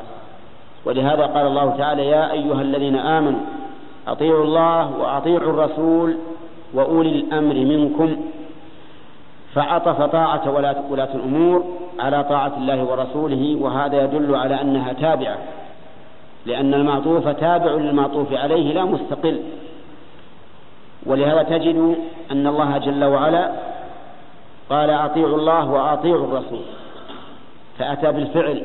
ولهذا قال الله تعالى يا أيها الذين آمنوا أطيعوا الله وأطيعوا الرسول وأولي الأمر منكم فعطف طاعة ولاة الأمور على طاعة الله ورسوله وهذا يدل على أنها تابعة. لأن المعطوف تابع للمعطوف عليه لا مستقل. ولهذا تجد أن الله جل وعلا قال أطيعوا الله وأطيعوا الرسول. فأتى بالفعل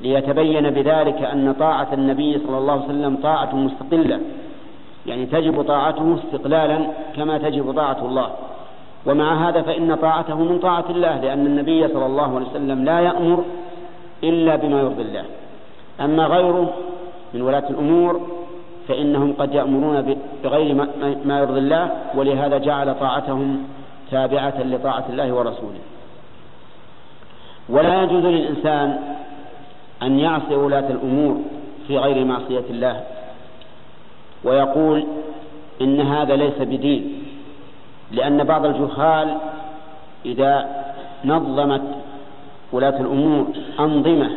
ليتبين بذلك أن طاعة النبي صلى الله عليه وسلم طاعة مستقلة. يعني تجب طاعته استقلالا كما تجب طاعة الله. ومع هذا فإن طاعته من طاعة الله لأن النبي صلى الله عليه وسلم لا يأمر إلا بما يرضي الله. أما غيره من ولاة الأمور فإنهم قد يأمرون بغير ما يرضي الله ولهذا جعل طاعتهم تابعة لطاعة الله ورسوله. ولا يجوز للإنسان أن يعصي ولاة الأمور في غير معصية الله ويقول إن هذا ليس بدين لأن بعض الجهال إذا نظمت ولاة الأمور أنظمة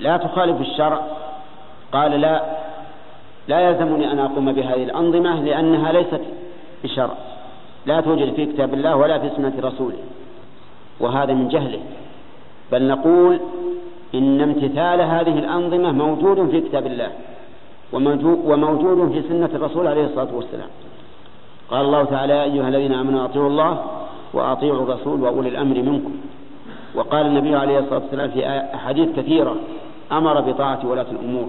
لا تخالف الشرع. قال لا لا يلزمني أن أقوم بهذه الأنظمة لأنها ليست بشرع. لا توجد في كتاب الله ولا في سنة رسوله. وهذا من جهله. بل نقول إن امتثال هذه الأنظمة موجود في كتاب الله وموجود في سنة الرسول عليه الصلاة والسلام. قال الله تعالى يا أيها الذين آمنوا أطيعوا الله وأطيعوا الرسول وأولي الأمر منكم. وقال النبي عليه الصلاة والسلام في أحاديث كثيرة أمر بطاعة ولاة الأمور.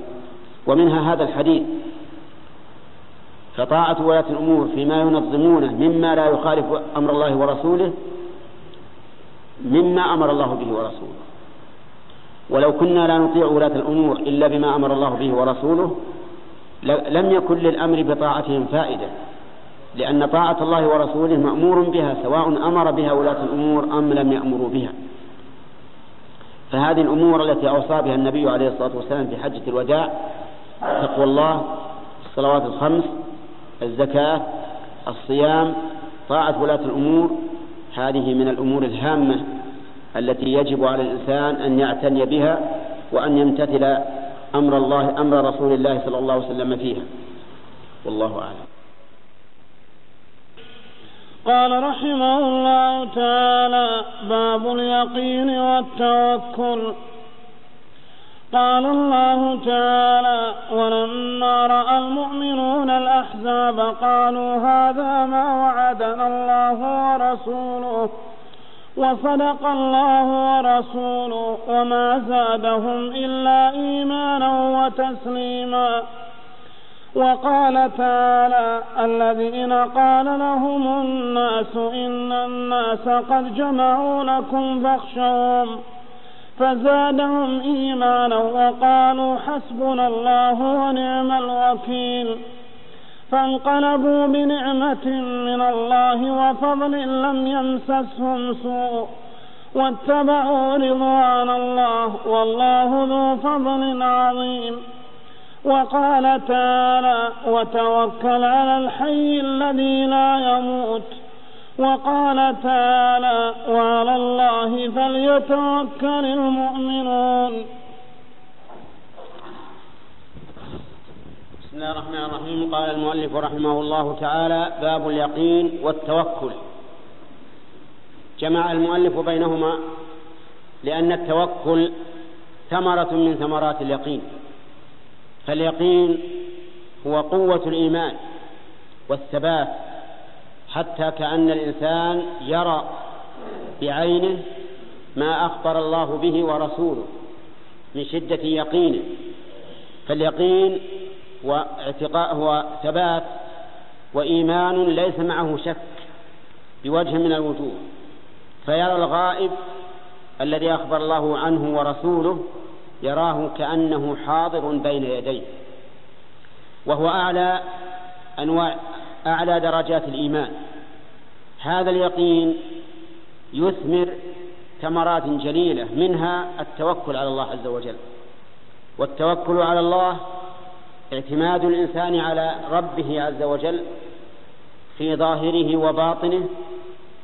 ومنها هذا الحديث. فطاعة ولاة الأمور فيما ينظمونه مما لا يخالف أمر الله ورسوله مما أمر الله به ورسوله. ولو كنا لا نطيع ولاة الأمور إلا بما أمر الله به ورسوله لم يكن للأمر بطاعتهم فائدة. لأن طاعة الله ورسوله مأمور بها سواء أمر بها ولاة الأمور أم لم يأمروا بها. فهذه الأمور التي أوصى بها النبي عليه الصلاة والسلام في حجة الوداع تقوى الله الصلوات الخمس الزكاة الصيام طاعة ولاة الأمور هذه من الأمور الهامة التي يجب على الإنسان أن يعتني بها وأن يمتثل أمر الله أمر رسول الله صلى الله عليه وسلم فيها. والله أعلم. قال رحمه الله تعالى باب اليقين والتوكل. قال الله تعالى ولما رأى المؤمنون الأحزاب قالوا هذا ما وعدنا الله ورسوله وصدق الله ورسوله وما زادهم إلا إيمانا وتسليما. وقال تعالى الذين قال لهم الناس إن الناس قد جمعوا لكم فاخشوهم فزادهم إيمانا وقالوا حسبنا الله ونعم الوكيل فانقلبوا بنعمة من الله وفضل لم يمسسهم سوء واتبعوا رضوان الله والله ذو فضل عظيم وقال تعالى وتوكل على الحي الذي لا يموت. وقال تعالى وعلى الله فليتوكل المؤمنون. بسم الله الرحمن الرحيم. قال المؤلف رحمه الله تعالى باب اليقين والتوكل. جمع المؤلف بينهما لأن التوكل ثمرة من ثمرات اليقين. فاليقين هو قوة الإيمان والثبات حتى كأن الإنسان يرى بعينه ما أخبر الله به ورسوله من شدة يقينه. فاليقين هو اعتقاء هو ثبات وإيمان ليس معه شك بوجه من الوجوه. فيرى الغائب الذي أخبر الله عنه ورسوله يراه كأنه حاضر بين يديه. وهو أعلى أنواع أعلى درجات الإيمان. هذا اليقين يثمر ثمرات جليلة منها التوكل على الله عز وجل. والتوكل على الله اعتماد الإنسان على ربه عز وجل في ظاهره وباطنه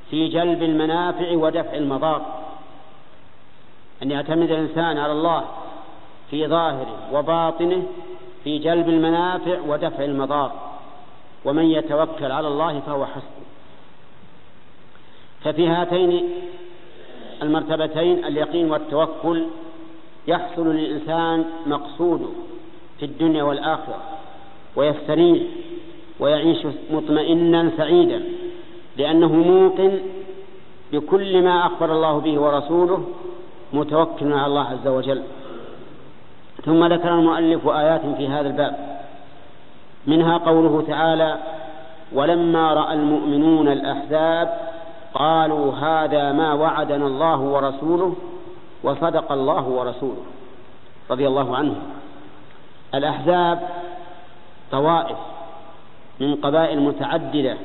في جلب المنافع ودفع المضار. أن يعتمد الإنسان على الله في ظاهره وباطنه في جلب المنافع ودفع المضار. ومن يتوكل على الله فهو حسبه. ففي هاتين المرتبتين اليقين والتوكل يحصل للإنسان مقصوده في الدنيا والآخرة ويستريح ويعيش مطمئنا سعيدا لأنه موقن بكل ما أخبر الله به ورسوله متوكل على الله عز وجل. ثم ذكر المؤلف آيات في هذا الباب. منها قوله تعالى ولما رأى المؤمنون الأحزاب قالوا هذا ما وعدنا الله ورسوله وصدق الله ورسوله رضي الله عنهم الأحزاب طوائف من قبائل متعددة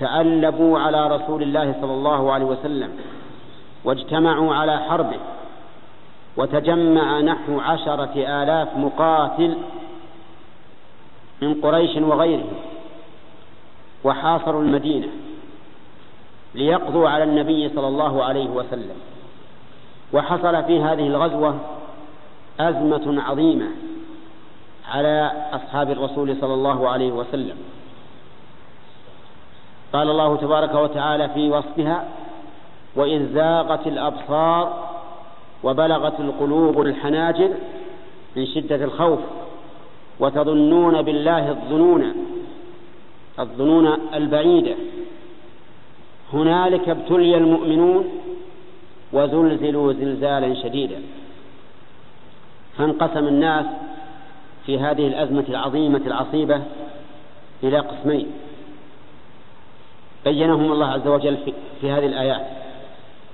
تألبوا على رسول الله صلى الله عليه وسلم واجتمعوا على حربه وتجمع نحو عشرة آلاف مقاتل من قريش وغيرهم وحاصروا المدينة ليقضوا على النبي صلى الله عليه وسلم. وحصل في هذه الغزوة أزمة عظيمة على أصحاب الرسول صلى الله عليه وسلم. قال الله تبارك وتعالى في وصفها وإذ زاغت الأبصار وبلغت القلوب الحناجر من شدة الخوف وتظنون بالله الظنون الظنون البعيدة. هنالك ابتلي المؤمنون وزلزلوا زلزالا شديدا. فانقسم الناس في هذه الأزمة العظيمة العصيبة إلى قسمين. بينهم الله عز وجل في هذه الآيات.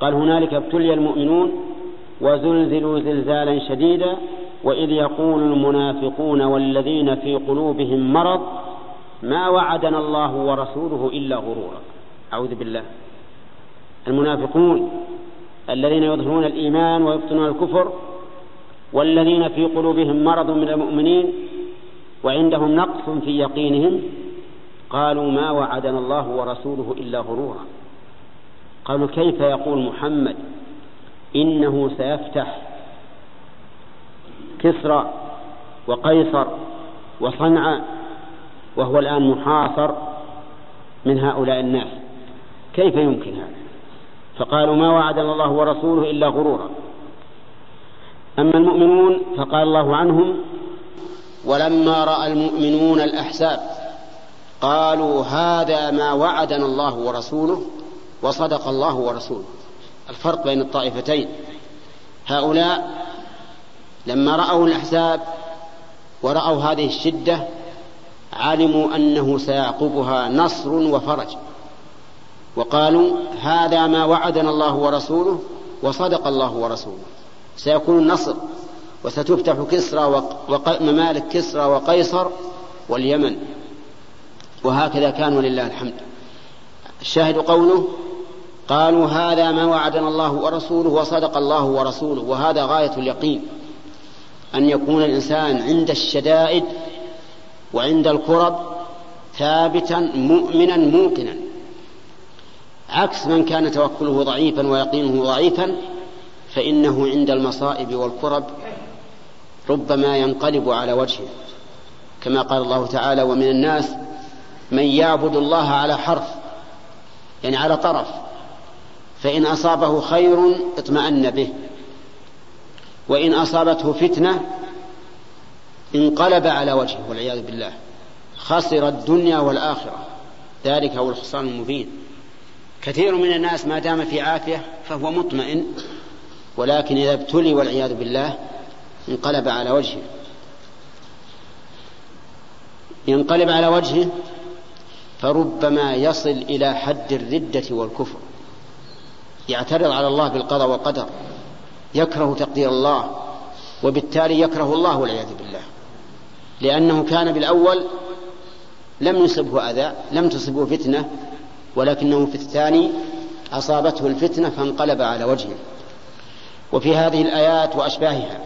قال هنالك ابتلي المؤمنون وزلزلوا زلزالا شديدا وإذ يقول المنافقون والذين في قلوبهم مرض ما وعدنا الله ورسوله إلا غرورا. أعوذ بالله. المنافقون الذين يظهرون الإيمان ويبطنون الكفر والذين في قلوبهم مرض من المؤمنين وعندهم نقص في يقينهم قالوا ما وعدنا الله ورسوله إلا غرورا. قالوا كيف يقول محمد إنه سيفتح كسرى وقيصر وصنعاء وهو الآن محاصر من هؤلاء الناس. كيف يمكن هذا؟ فقالوا ما وعدنا الله ورسوله إلا غرورا. أما المؤمنون فقال الله عنهم ولما رأى المؤمنون الأحزاب قالوا هذا ما وعدنا الله ورسوله وصدق الله ورسوله. الفرق بين الطائفتين. هؤلاء لما رأوا الأحزاب ورأوا هذه الشدة علموا أنه سيعقبها نصر وفرج. وقالوا هذا ما وعدنا الله ورسوله وصدق الله ورسوله. سيكون النصر وستفتح كسرى وممالك كسرى وقيصر واليمن. وهكذا كان ولله الحمد. الشاهد قوله قالوا هذا ما وعدنا الله ورسوله وصدق الله ورسوله وهذا غاية اليقين. أن يكون الإنسان عند الشدائد وعند الكرب ثابتا مؤمنا موقنا. عكس من كان توكله ضعيفا ويقينه ضعيفا فإنه عند المصائب والكرب ربما ينقلب على وجهه. كما قال الله تعالى ومن الناس من يعبد الله على حرف يعني على طرف. فإن أصابه خير اطمأن به. وإن أصابته فتنة انقلب على وجهه والعياذ بالله. خسر الدنيا والآخرة. ذلك هو الخسران المبين. كثير من الناس ما دام في عافية فهو مطمئن ولكن إذا ابتلي والعياذ بالله انقلب على وجهه. ينقلب على وجهه فربما يصل إلى حد الردة والكفر. يعترض على الله بالقضاء والقدر يكره تقدير الله وبالتالي يكره الله والعياذ بالله. لأنه كان بالأول لم يصبه أذى لم تصبه فتنة ولكنه في الثاني أصابته الفتنة فانقلب على وجهه. وفي هذه الآيات وأشباهها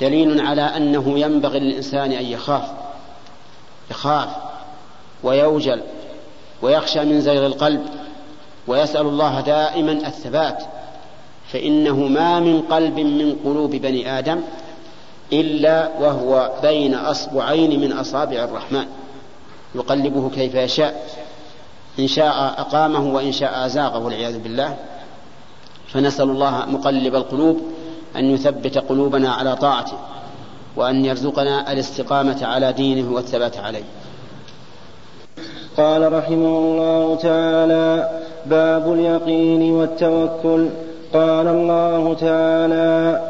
دليل على أنه ينبغي للإنسان أن يخاف يخاف ويوجل ويخشى من زيغ القلب ويسأل الله دائما الثبات فإنه ما من قلب من قلوب بني آدم إلا وهو بين أصبعين من أصابع الرحمن. يقلبه كيف يشاء إن شاء أقامه وإن شاء أزاغه والعياذ بالله. فنسأل الله مقلب القلوب أن يثبت قلوبنا على طاعته وأن يرزقنا الاستقامة على دينه والثبات عليه. قال رحمه الله تعالى باب اليقين والتوكل. قال الله تعالى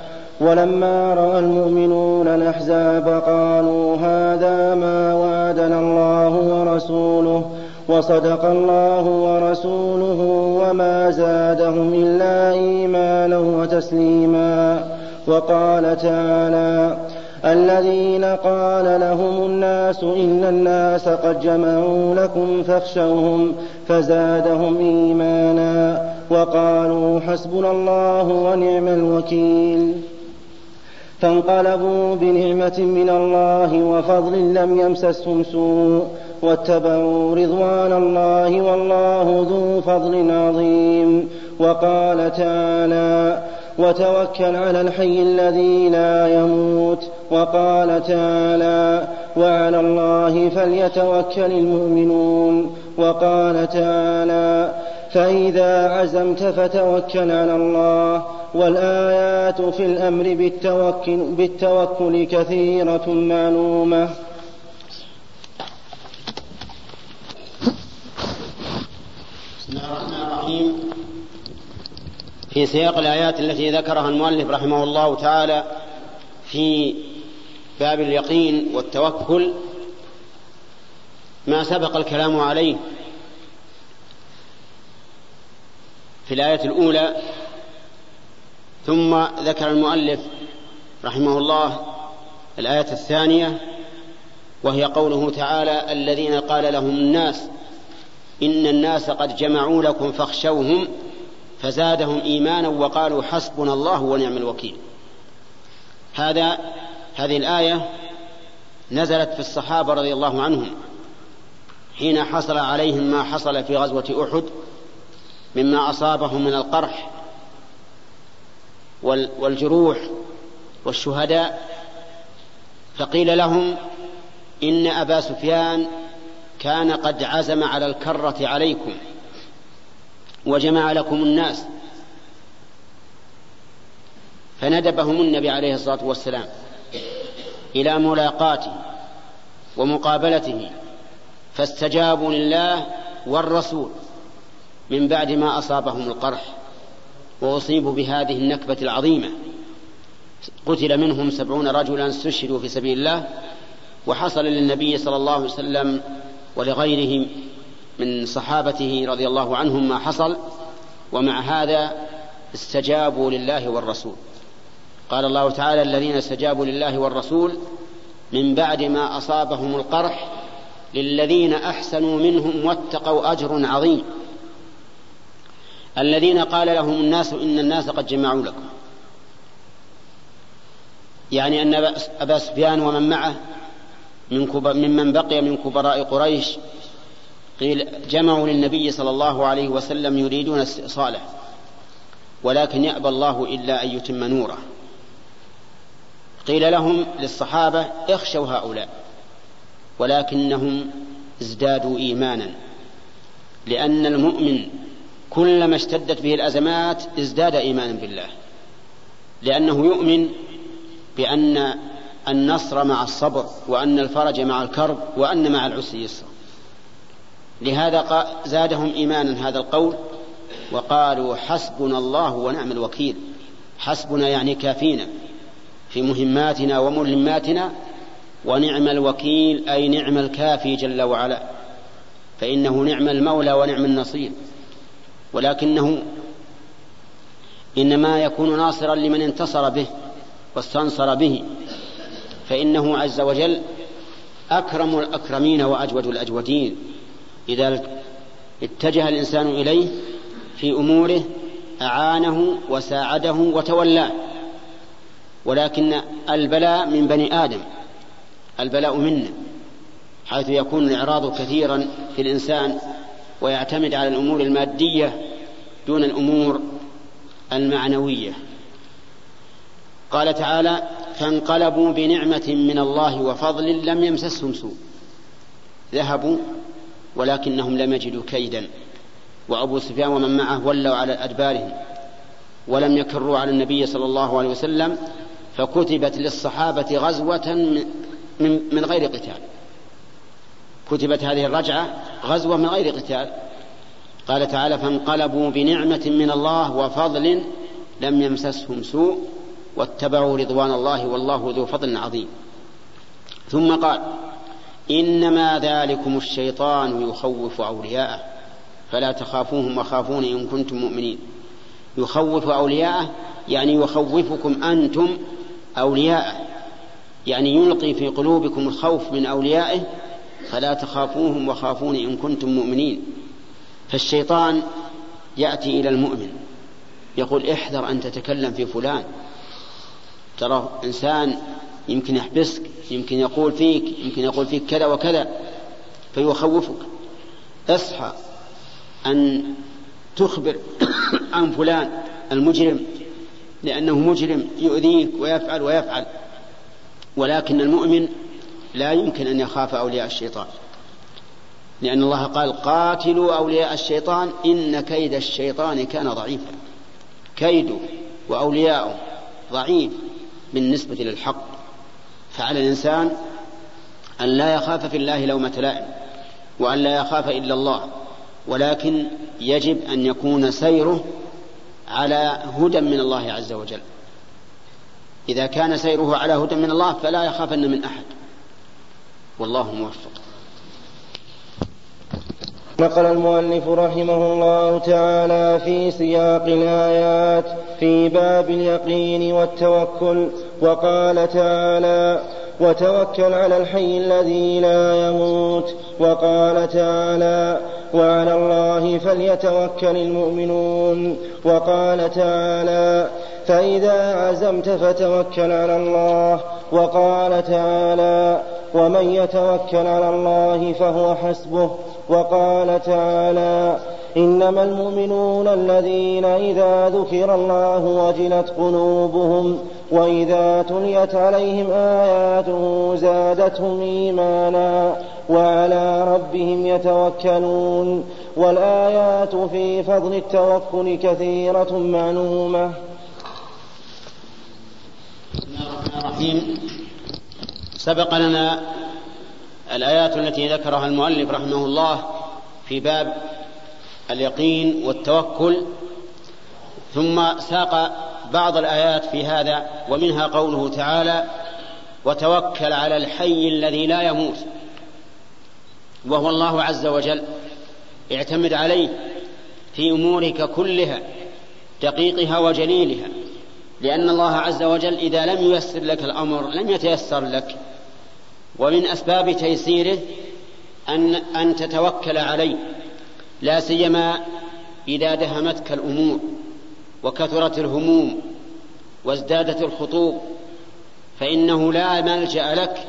ولما رأى المؤمنون الأحزاب قالوا هذا ما وعدنا الله ورسوله وصدق الله ورسوله وما زادهم إلا إيمانا وتسليما. وقال تعالى الذين قال لهم الناس إن الناس قد جمعوا لكم فاخشوهم فزادهم إيمانا وقالوا حسبنا الله ونعم الوكيل. فانقلبوا بنعمة من الله وفضل لم يمسسهم سوء واتبعوا رضوان الله والله ذو فضل عظيم. وقال تعالى وتوكل على الحي الذي لا يموت وقال تعالى وعلى الله فليتوكل المؤمنون وقال تعالى فإذا عزمت فتوكل على الله والآيات في الأمر بالتوكل, بالتوكل كثيرة معلومة. بسم الله الرحمن الرحيم. في سياق الآيات التي ذكرها المؤلف رحمه الله تعالى في باب اليقين والتوكل ما سبق الكلام عليه في الآية الأولى. ثم ذكر المؤلف رحمه الله الآية الثانية وهي قوله تعالى الذين قال لهم الناس إن الناس قد جمعوا لكم فاخشوهم فزادهم إيمانا وقالوا حسبنا الله ونعم الوكيل. هذا هذه الآية نزلت في الصحابة رضي الله عنهم حين حصل عليهم ما حصل في غزوة أحد مما أصابهم من القرح والجروح والشهداء. فقيل لهم إن أبا سفيان كان قد عزم على الكرة عليكم. وجمع لكم الناس فندبهم النبي عليه الصلاة والسلام إلى ملاقاته ومقابلته فاستجابوا لله والرسول من بعد ما أصابهم القرح وأصيبوا بهذه النكبة العظيمة. قتل منهم سبعون رجلا استشهدوا في سبيل الله وحصل للنبي صلى الله عليه وسلم ولغيره من صحابته رضي الله عنهم ما حصل ومع هذا استجابوا لله والرسول. قال الله تعالى الذين استجابوا لله والرسول من بعد ما أصابهم القرح للذين أحسنوا منهم واتقوا أجر عظيم. الذين قال لهم الناس إن الناس قد جمعوا لكم. يعني أن أبا سفيان ومن معه من ممن بقي من كبراء قريش قيل جمعوا للنبي صلى الله عليه وسلم يريدون استئصاله ولكن يأبى الله إلا أن يتم نوره. قيل لهم للصحابة اخشوا هؤلاء ولكنهم ازدادوا إيمانا لأن المؤمن كلما اشتدت به الأزمات ازداد إيمانا بالله لأنه يؤمن بأن النصر مع الصبر وأن الفرج مع الكرب وأن مع العسر يسر لهذا زادهم إيمانا هذا القول وقالوا حسبنا الله ونعم الوكيل. حسبنا يعني كافينا في مهماتنا وملماتنا ونعم الوكيل أي نعم الكافي جل وعلا. فإنه نعم المولى ونعم النصير. ولكنه إنما يكون ناصرا لمن انتصر به واستنصر به. فإنه عز وجل أكرم الأكرمين وأجود الأجودين. إذا اتجه الإنسان إليه في أموره أعانه وساعده وتولاه. ولكن البلاء من بني آدم البلاء منا حيث يكون الإعراض كثيرا في الإنسان ويعتمد على الأمور المادية دون الأمور المعنوية. قال تعالى فانقلبوا بنعمة من الله وفضل لم يمسسهم سوء. ذهبوا ولكنهم لم يجدوا كيدا. وأبو سفيان ومن معه ولوا على أدبارهم ولم يكروا على النبي صلى الله عليه وسلم فكتبت للصحابة غزوة من, من غير قتال. كتبت هذه الرجعة غزوة من غير قتال. قال تعالى فانقلبوا بنعمة من الله وفضل لم يمسسهم سوء واتبعوا رضوان الله والله ذو فضل عظيم. ثم قال إنما ذلكم الشيطان يخوف أولياءه. فلا تخافوهم وخافون إن كنتم مؤمنين. يخوف أولياءه يعني يخوفكم أنتم أولياءه. يعني يلقي في قلوبكم الخوف من أوليائه فلا تخافوهم وخافون إن كنتم مؤمنين. فالشيطان يأتي إلى المؤمن يقول احذر أن تتكلم في فلان. ترى إنسان يمكن يحبسك يمكن يقول فيك يمكن يقول فيك كذا وكذا فيخوفك. اصحى أن تخبر عن فلان المجرم لأنه مجرم يؤذيك ويفعل ويفعل. ولكن المؤمن لا يمكن أن يخاف أولياء الشيطان. لأن الله قال قاتلوا أولياء الشيطان إن كيد الشيطان كان ضعيفا. كيده وأولياؤه ضعيف بالنسبة للحق. فعلى الإنسان أن لا يخاف في الله لومة لائم وأن لا يخاف إلا الله ولكن يجب أن يكون سيره على هدى من الله عز وجل. إذا كان سيره على هدى من الله فلا يخافن من أحد. والله موفق. نقل المؤلف رحمه الله تعالى في سياق الآيات في باب اليقين والتوكل. وقال تعالى وتوكل على الحي الذي لا يموت. وقال تعالى وعلى الله فليتوكل المؤمنون. وقال تعالى فإذا عزمت فتوكل على الله. وقال تعالى ومن يتوكل على الله فهو حسبه. وقال تعالى إنما المؤمنون الذين إذا ذكر الله وجلت قلوبهم وإذا تليت عليهم آياته زادتهم إيمانا وعلى ربهم يتوكلون. والآيات في فضل التوكل كثيرة معلومة. الرحيم. سبق لنا الآيات التي ذكرها المؤلف رحمه الله في باب اليقين والتوكل ثم ساق بعض الآيات في هذا ومنها قوله تعالى وتوكل على الحي الذي لا يموت وهو الله عز وجل اعتمد عليه في أمورك كلها دقيقها وجليلها. لأن الله عز وجل إذا لم ييسر لك الأمر لم يتيسر لك. ومن أسباب تيسيره أن أن تتوكل عليه لا سيما إذا دهمتك الأمور وكثرت الهموم وازدادت الخطوب فإنه لا ملجأ لك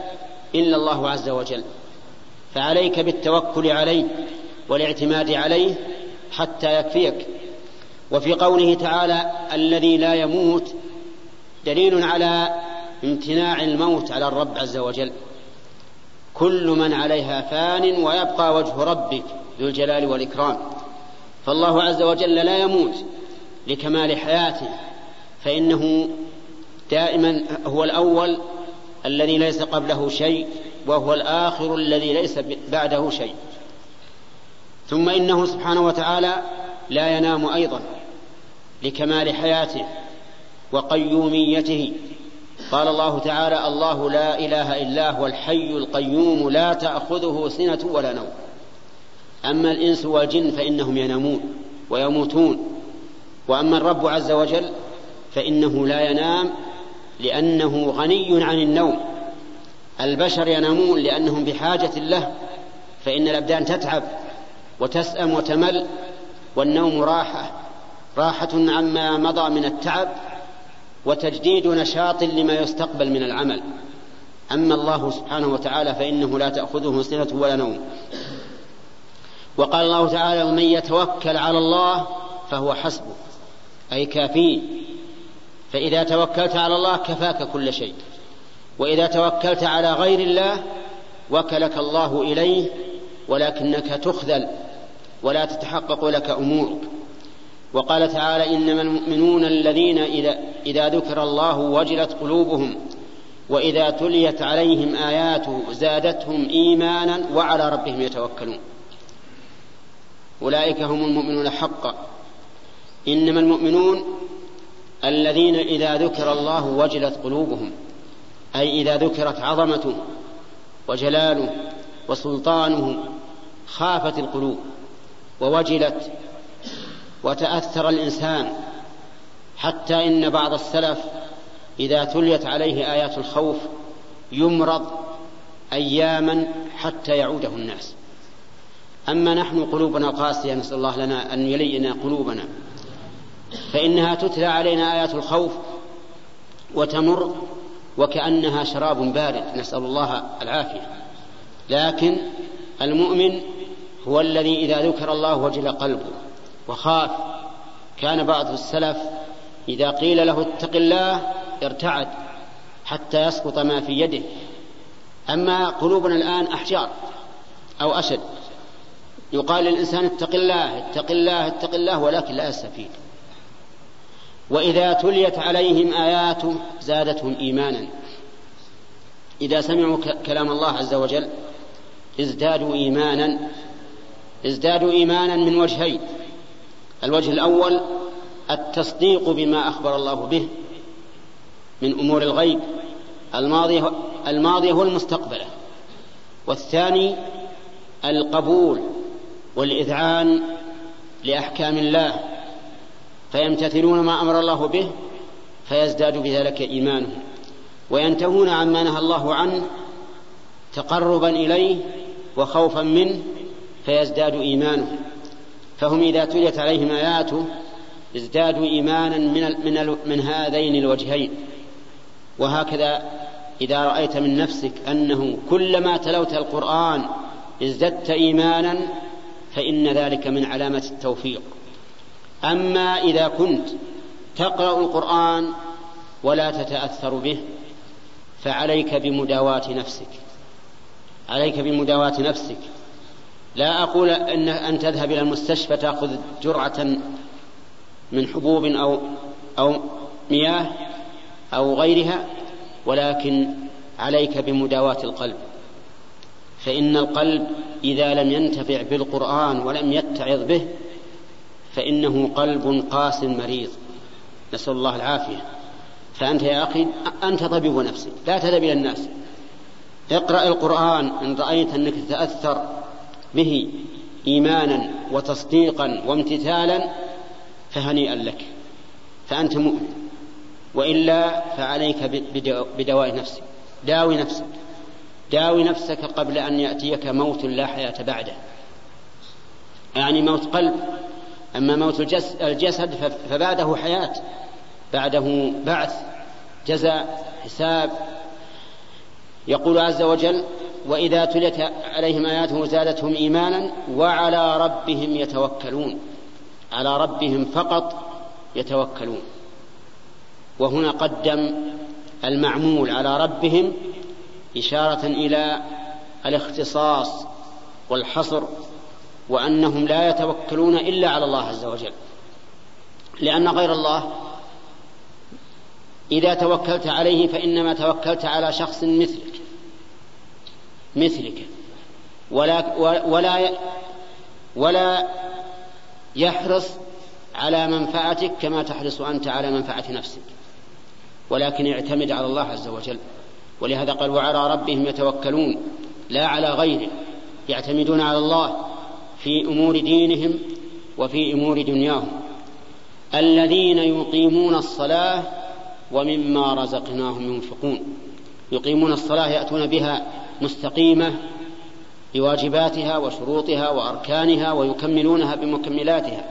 إلا الله عز وجل. فعليك بالتوكل عليه والاعتماد عليه حتى يكفيك. وفي قوله تعالى الذي لا يموت دليل على امتناع الموت على الرب عز وجل. كل من عليها فان ويبقى وجه ربك ذو الجلال والإكرام. فالله عز وجل لا يموت لكمال حياته فإنه دائما هو الأول الذي ليس قبله شيء وهو الآخر الذي ليس بعده شيء. ثم إنه سبحانه وتعالى لا ينام أيضا. لكمال حياته وقيوميته. قال الله تعالى الله لا إله إلا هو الحي القيوم لا تأخذه سنة ولا نوم. أما الإنس والجن فإنهم ينامون ويموتون. وأما الرب عز وجل فإنه لا ينام لأنه غني عن النوم. البشر ينامون لأنهم بحاجة له فإن الأبدان تتعب وتسأم وتمل والنوم راحة. راحة عما مضى من التعب وتجديد نشاط لما يستقبل من العمل. أما الله سبحانه وتعالى فإنه لا تأخذه سنة ولا نوم. وقال الله تعالى ومن يتوكل على الله فهو حسبه. أي كافيه فإذا توكلت على الله كفاك كل شيء. وإذا توكلت على غير الله وكلك الله إليه ولكنك تخذل ولا تتحقق لك أمورك. وقال تعالى إنما المؤمنون الذين إذا ذكر الله وجلت قلوبهم وإذا تليت عليهم آياته زادتهم إيمانا وعلى ربهم يتوكلون. أولئك هم المؤمنون حقا. إنما المؤمنون الذين إذا ذكر الله وجلت قلوبهم أي إذا ذكرت عظمته وجلاله وسلطانه خافت القلوب ووجلت وتأثر الإنسان حتى إن بعض السلف إذا تليت عليه آيات الخوف يمرض أياما حتى يعوده الناس. أما نحن قلوبنا قاسية نسأل الله لنا أن يلينا قلوبنا. فإنها تتلى علينا آيات الخوف وتمر وكأنها شراب بارد نسأل الله العافية. لكن المؤمن هو الذي إذا ذكر الله وجل قلبه وخاف. كان بعض السلف إذا قيل له اتق الله ارتعد حتى يسقط ما في يده. أما قلوبنا الآن أحجار أو أشد. يقال للإنسان اتق الله اتق الله اتق الله ولكن لا يستفيد. وإذا تليت عليهم آياته زادتهم إيمانا. إذا سمعوا كلام الله عز وجل ازدادوا إيمانا ازدادوا إيمانا من وجهين. الوجه الأول التصديق بما أخبر الله به من أمور الغيب. الماضية الماضية والمستقبلة والثاني القبول والإذعان لأحكام الله. فيمتثلون ما أمر الله به فيزداد بذلك إيمانهم. وينتهون عما نهى الله عنه تقربا إليه وخوفا منه فيزداد إيمانهم. فهم إذا تليت عليهم آياته ازدادوا إيمانا من, من, من هذين الوجهين. وهكذا إذا رأيت من نفسك أنه كلما تلوت القرآن ازددت إيمانا فإن ذلك من علامة التوفيق. أما إذا كنت تقرأ القرآن ولا تتأثر به فعليك بمداواة نفسك. عليك بمداواة نفسك. لا أقول أن أن تذهب إلى المستشفى تأخذ جرعة من حبوب أو أو مياه أو غيرها ولكن عليك بمداواة القلب. فإن القلب إذا لم ينتفع بالقرآن ولم يتعظ به فإنه قلب قاس مريض. نسأل الله العافية. فأنت يا أخي أنت طبيب نفسك لا تذهب إلى الناس. اقرأ القرآن إن رأيت أنك تتأثر به إيمانا وتصديقا وامتثالا فهنيئا لك. فأنت مؤمن. وإلا فعليك بدواء نفسك. داوي نفسك. داوي نفسك قبل أن يأتيك موت لا حياة بعده. يعني موت قلب. أما موت الجسد فبعده حياة. بعده بعث جزاء حساب. يقول عز وجل وإذا تليت عليهم آياته زادتهم إيمانا وعلى ربهم يتوكلون. على ربهم فقط يتوكلون. وهنا قدم المعمول على ربهم إشارة إلى الاختصاص والحصر وأنهم لا يتوكلون إلا على الله عز وجل. لأن غير الله إذا توكلت عليه فإنما توكلت على شخص مثلك. مثلك. ولا ولا ولا يحرص على منفعتك كما تحرص أنت على منفعة نفسك. ولكن اعتمد على الله عز وجل. ولهذا قال وعلى ربهم يتوكلون. لا على غيره. يعتمدون على الله في أمور دينهم وفي أمور دنياهم. الذين يقيمون الصلاة ومما رزقناهم ينفقون. يقيمون الصلاة يأتون بها مستقيمة بواجباتها وشروطها وأركانها ويكملونها بمكملاتها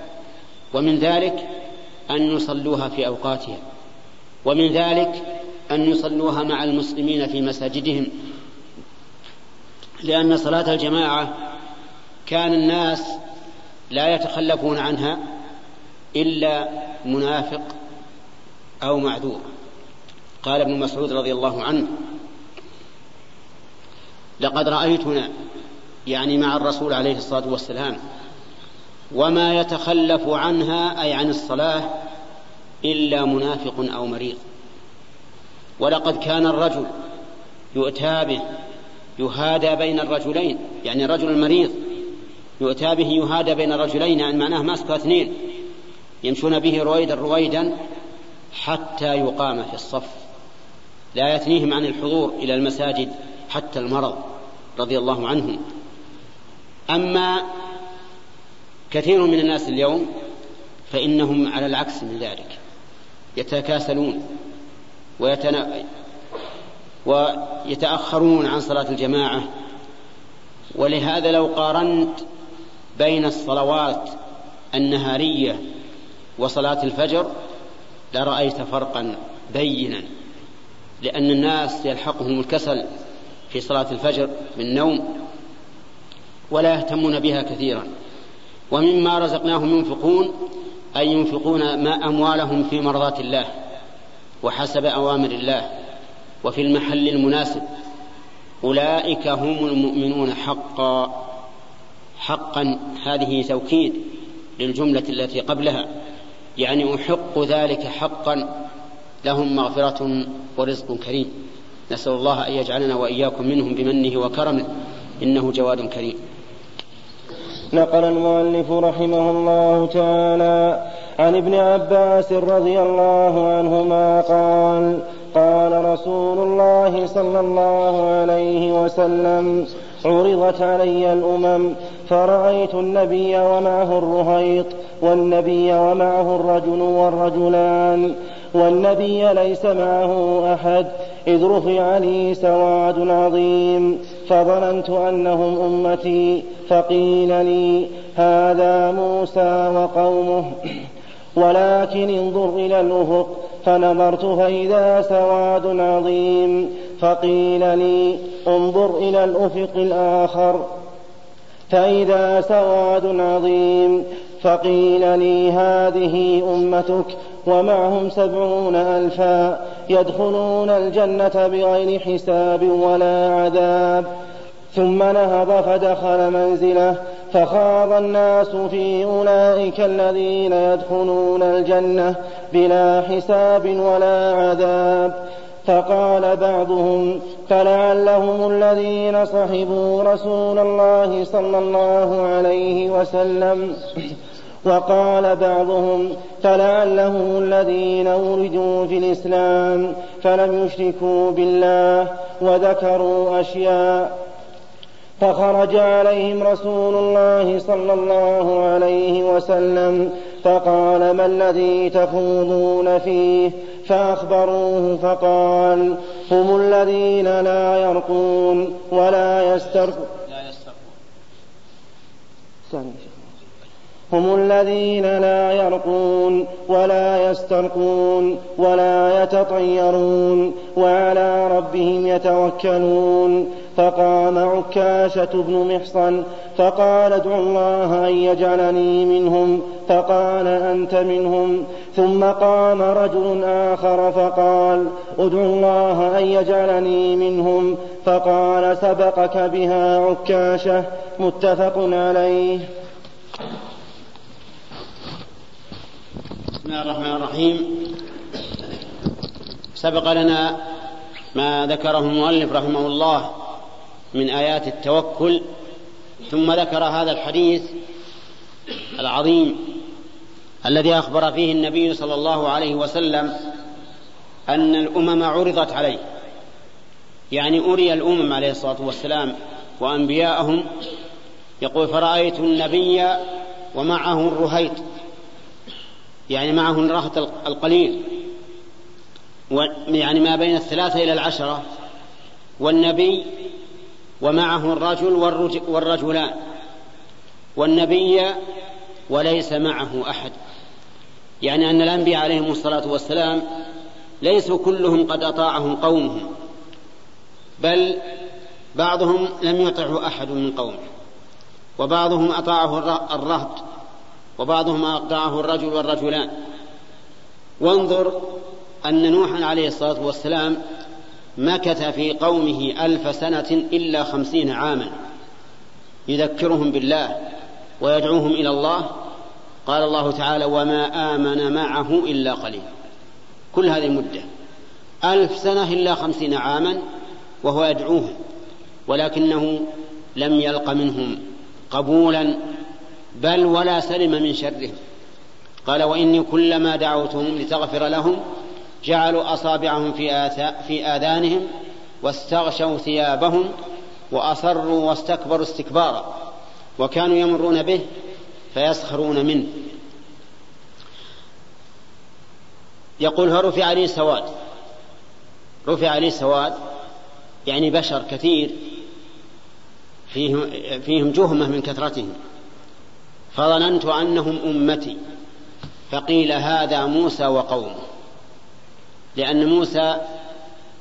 ومن ذلك أن يصلوها في أوقاتها ومن ذلك أن يصلوها مع المسلمين في مساجدهم لأن صلاة الجماعة كان الناس لا يتخلفون عنها إلا منافق أو معذور. قال ابن مسعود رضي الله عنه لقد رأيتنا يعني مع الرسول عليه الصلاة والسلام. وما يتخلف عنها أي عن الصلاة إلا منافق أو مريض. ولقد كان الرجل يؤتى به يهادى بين الرجلين يعني الرجل المريض يؤتى به يهادى بين الرجلين يعني معناه ماسكه اثنين. يمشون به رويدا رويدا حتى يقام في الصف. لا يثنيهم عن الحضور إلى المساجد. حتى المرض رضي الله عنهم. أما كثير من الناس اليوم فإنهم على العكس من ذلك يتكاسلون ويتنا... ويتأخرون عن صلاة الجماعة. ولهذا لو قارنت بين الصلوات النهارية وصلاة الفجر لرأيت فرقا بينا لأن الناس يلحقهم الكسل في صلاة الفجر بالنوم ولا يهتمون بها كثيرا. ومما رزقناهم ينفقون أي ينفقون ما أموالهم في مرضاة الله وحسب أوامر الله وفي المحل المناسب. أولئك هم المؤمنون حقا. حقا هذه توكيد للجملة التي قبلها. يعني أحق ذلك حقا لهم مغفرة ورزق كريم. نسأل الله أن يجعلنا وإياكم منهم بمنه وكرمه. إنه جواد كريم. نقل المؤلف رحمه الله تعالى عن ابن عباس رضي الله عنهما قال قال رسول الله صلى الله عليه وسلم عرضت علي الأمم فرأيت النبي ومعه الرهيط والنبي ومعه الرجل والرجلان والنبي ليس معه أحد إذ رفع لي سواد عظيم فظننت أنهم أمتي فقيل لي هذا موسى وقومه. ولكن انظر إلى الأفق فنظرت فإذا سواد عظيم فقيل لي انظر إلى الأفق الآخر. فإذا سواد عظيم فقيل لي هذه أمتك ومعهم سبعون ألفا. يدخلون الجنة بغير حساب ولا عذاب. ثم نهض فدخل منزله فخاض الناس في أولئك الذين يدخلون الجنة بلا حساب ولا عذاب. فقال بعضهم فلعلهم الذين صحبوا رسول الله صلى الله عليه وسلم. وقال بعضهم فلعلهم الذين ولدوا في الإسلام فلم يشركوا بالله وذكروا أشياء فخرج عليهم رسول الله صلى الله عليه وسلم فقال ما الذي تخوضون فيه فأخبروه فقال هم الذين لا يرقون ولا يسترقون. هم الذين لا يرقون ولا يسترقون ولا يتطيرون وعلى ربهم يتوكلون. فقام عكاشة بن محصن فقال ادع الله أن يجعلني منهم. فقال أنت منهم. ثم قام رجل آخر فقال ادع الله أن يجعلني منهم. فقال سبقك بها عكاشة. متفق عليه. بسم الله الرحمن الرحيم. سبق لنا ما ذكره المؤلف رحمه الله من آيات التوكل ثم ذكر هذا الحديث العظيم الذي أخبر فيه النبي صلى الله عليه وسلم أن الأمم عرضت عليه. يعني أري الأمم عليه الصلاة والسلام وأنبياءهم يقول فرأيت النبي ومعه الرهيط يعني معه الرهط القليل. يعني ما بين الثلاثة إلى العشرة. والنبي ومعه الرجل والرجلان. والنبي وليس معه أحد. يعني أن الأنبياء عليهم الصلاة والسلام ليسوا كلهم قد أطاعهم قومهم بل بعضهم لم يطعه أحد من قومه وبعضهم أطاعه الرهط. وبعضهم أطاعه الرجل والرجلان. وانظر أن نوحا عليه الصلاة والسلام مكث في قومه ألف سنة إلا خمسين عاما. يذكرهم بالله ويدعوهم إلى الله. قال الله تعالى وما آمن معه إلا قليل. كل هذه المدة. ألف سنة إلا خمسين عاما وهو يدعوهم ولكنه لم يلق منهم قبولا بل ولا سلم من شرهم. قال وإني كلما دعوتهم لتغفر لهم جعلوا أصابعهم في, في آذانهم واستغشوا ثيابهم وأصروا واستكبروا استكبارا وكانوا يمرون به فيسخرون منه. يقول فرفع عليه سواد. رفع عليه سواد يعني بشر كثير فيهم, فيهم جهمة من كثرتهم. فظننت أنهم أمتي فقيل هذا موسى وقومه لأن موسى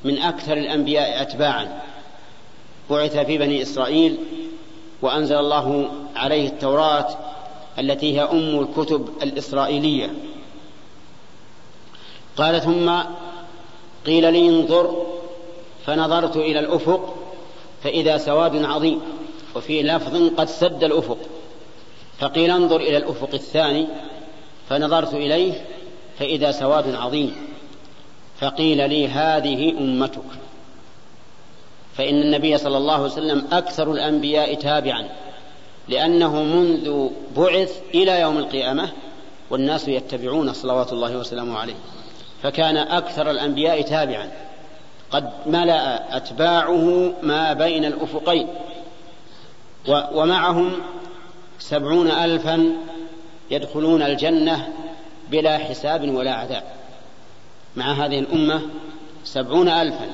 من أكثر الأنبياء أتباعا. بعث في بني إسرائيل وأنزل الله عليه التوراة التي هي أم الكتب الإسرائيلية. قال ثم قيل لي انظر فنظرت إلى الأفق فإذا سواد عظيم وفي لفظ قد سد الأفق. فقيل انظر إلى الأفق الثاني فنظرت إليه فإذا سواد عظيم فقيل لي هذه أمتك فإن النبي صلى الله عليه وسلم أكثر الأنبياء تابعا لأنه منذ بعث إلى يوم القيامة والناس يتبعون صلوات الله وسلامه عليه فكان أكثر الأنبياء تابعا قد ملأ أتباعه ما بين الأفقين ومعهم سبعون ألفا يدخلون الجنة بلا حساب ولا عذاب. مع هذه الأمة سبعون ألفا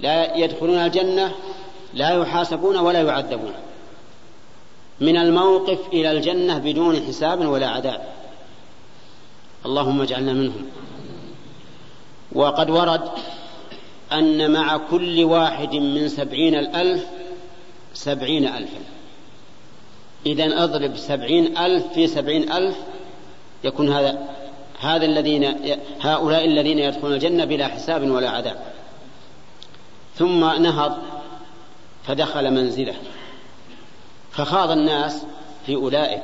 لا يدخلون الجنة لا يحاسبون ولا يعذبون. من الموقف إلى الجنة بدون حساب ولا عذاب. اللهم اجعلنا منهم. وقد ورد أن مع كل واحد من سبعين الألف سبعين ألفا. إذا أضرب سبعين ألف في سبعين ألف يكون هذا هذا الذين هؤلاء الذين يدخلون الجنة بلا حساب ولا عذاب. ثم نهض فدخل منزله. فخاض الناس في أولئك.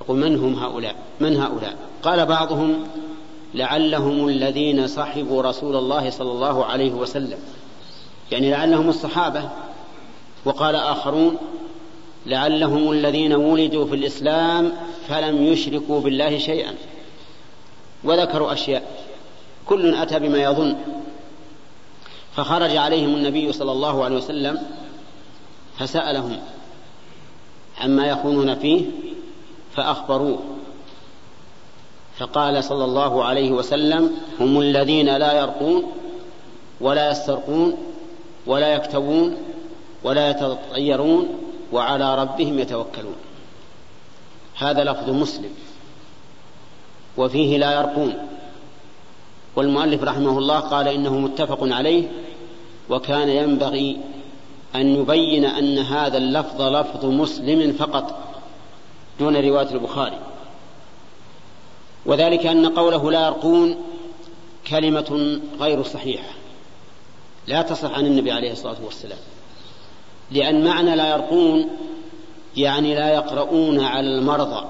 يقول من هم هؤلاء؟ من هؤلاء؟ قال بعضهم لعلهم الذين صحبوا رسول الله صلى الله عليه وسلم. يعني لعلهم الصحابة وقال آخرون لعلهم الذين ولدوا في الإسلام فلم يشركوا بالله شيئا. وذكروا أشياء. كل أتى بما يظن. فخرج عليهم النبي صلى الله عليه وسلم فسألهم عما يخونون فيه فأخبروه. فقال صلى الله عليه وسلم هم الذين لا يرقون ولا يسترقون ولا يكتوون ولا يتطيرون وعلى ربهم يتوكلون. هذا لفظ مسلم. وفيه لا يرقون. والمؤلف رحمه الله قال إنه متفق عليه وكان ينبغي أن يبين أن هذا اللفظ لفظ مسلم فقط دون رواية البخاري. وذلك أن قوله لا يرقون كلمة غير صحيحة لا تصح عن النبي عليه الصلاة والسلام. لأن معنى لا يرقون يعني لا يقرؤون على المرضى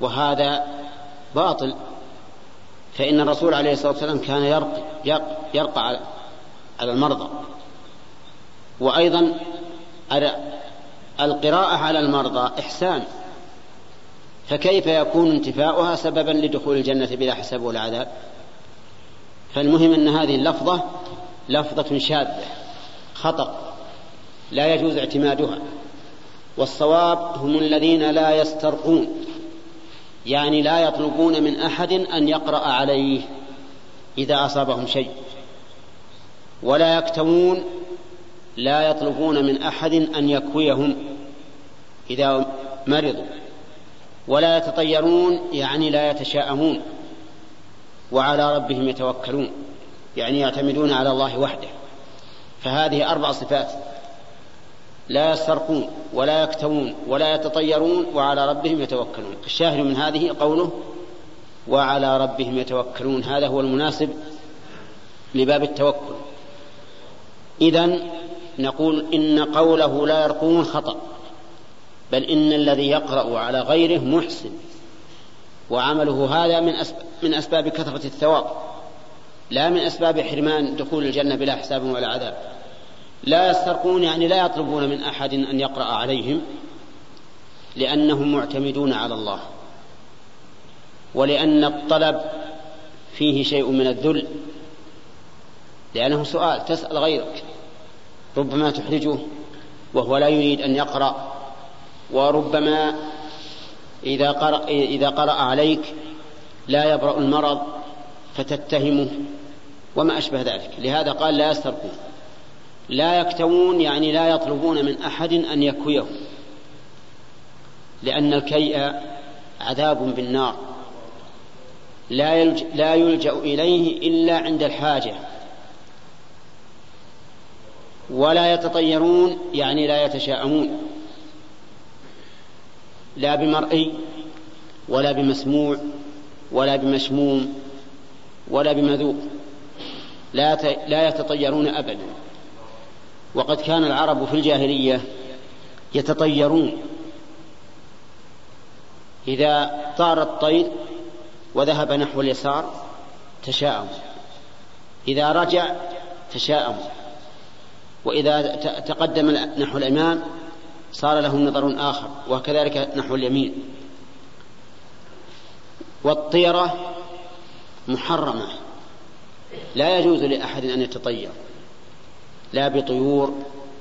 وهذا باطل. فإن الرسول عليه الصلاة والسلام كان يرقى, يرقى على المرضى. وأيضا القراءة على المرضى إحسان. فكيف يكون انتفاؤها سببا لدخول الجنة بلا حساب ولا عذاب؟ فالمهم أن هذه اللفظة لفظة شاذة. خطأ لا يجوز اعتمادها. والصواب هم الذين لا يسترقون يعني لا يطلبون من أحد أن يقرأ عليه إذا أصابهم شيء. ولا يكتمون لا يطلبون من أحد أن يكويهم إذا مرضوا. ولا يتطيرون يعني لا يتشاءمون وعلى ربهم يتوكلون يعني يعتمدون على الله وحده. فهذه أربع صفات. لا يسترقون ولا يكتوون ولا يتطيرون وعلى ربهم يتوكلون. الشاهد من هذه قوله وعلى ربهم يتوكلون. هذا هو المناسب لباب التوكل. إذا نقول إن قوله لا يرقون خطأ بل إن الذي يقرأ على غيره محسن وعمله هذا من أسباب, من أسباب كثرة الثواب. لا من أسباب حرمان دخول الجنة بلا حساب ولا عذاب. لا يسترقون يعني لا يطلبون من أحد أن يقرأ عليهم لأنهم معتمدون على الله. ولأن الطلب فيه شيء من الذل لأنه سؤال تسأل غيرك ربما تحرجه وهو لا يريد أن يقرأ. وربما إذا قرأ, إذا قرأ عليك لا يبرأ المرض فتتهمه. وما أشبه ذلك. لهذا قال لا يسترقون. لا يكتوون يعني لا يطلبون من أحد أن يكويه لأن الكيء عذاب بالنار. لا يلجأ, لا يلجأ إليه إلا عند الحاجة. ولا يتطيرون يعني لا يتشاءمون. لا بمرئي ولا بمسموع ولا بمشموم ولا بمذوق. لا لا يتطيرون ابدا. وقد كان العرب في الجاهلية يتطيرون. إذا طار الطير وذهب نحو اليسار تشاءم. إذا رجع تشاءم. وإذا تقدم نحو الأمام صار له نظر آخر وكذلك نحو اليمين. والطيرة محرمة. لا يجوز لأحد أن يتطير. لا بطيور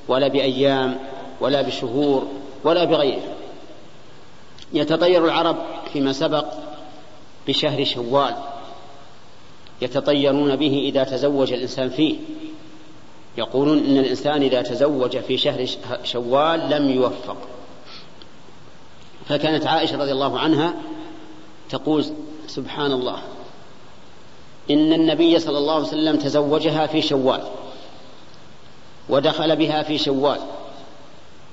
ولا بأيام ولا بشهور ولا بغيره. يتطير العرب فيما سبق بشهر شوال. يتطيرون به إذا تزوج الإنسان فيه. يقولون إن الإنسان إذا تزوج في شهر شوال لم يوفق. فكانت عائشة رضي الله عنها تقول سبحان الله. إن النبي صلى الله عليه وسلم تزوجها في شوال ودخل بها في شوال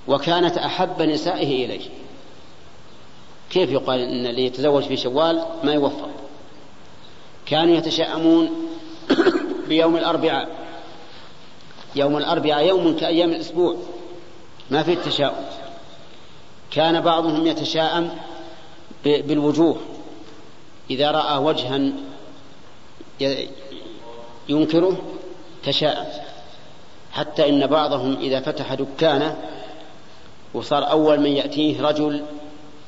وكانت أحب نسائه إليه. كيف يقال إن اللي يتزوج في شوال ما يوفق؟ كانوا يتشاءمون بيوم الأربعاء. يوم الأربعاء يوم كأيام الأسبوع. ما في التشاؤم. كان بعضهم يتشاءم بالوجوه. إذا رأى وجها ينكره تشاءم. حتى إن بعضهم إذا فتح دكانه وصار أول من يأتيه رجل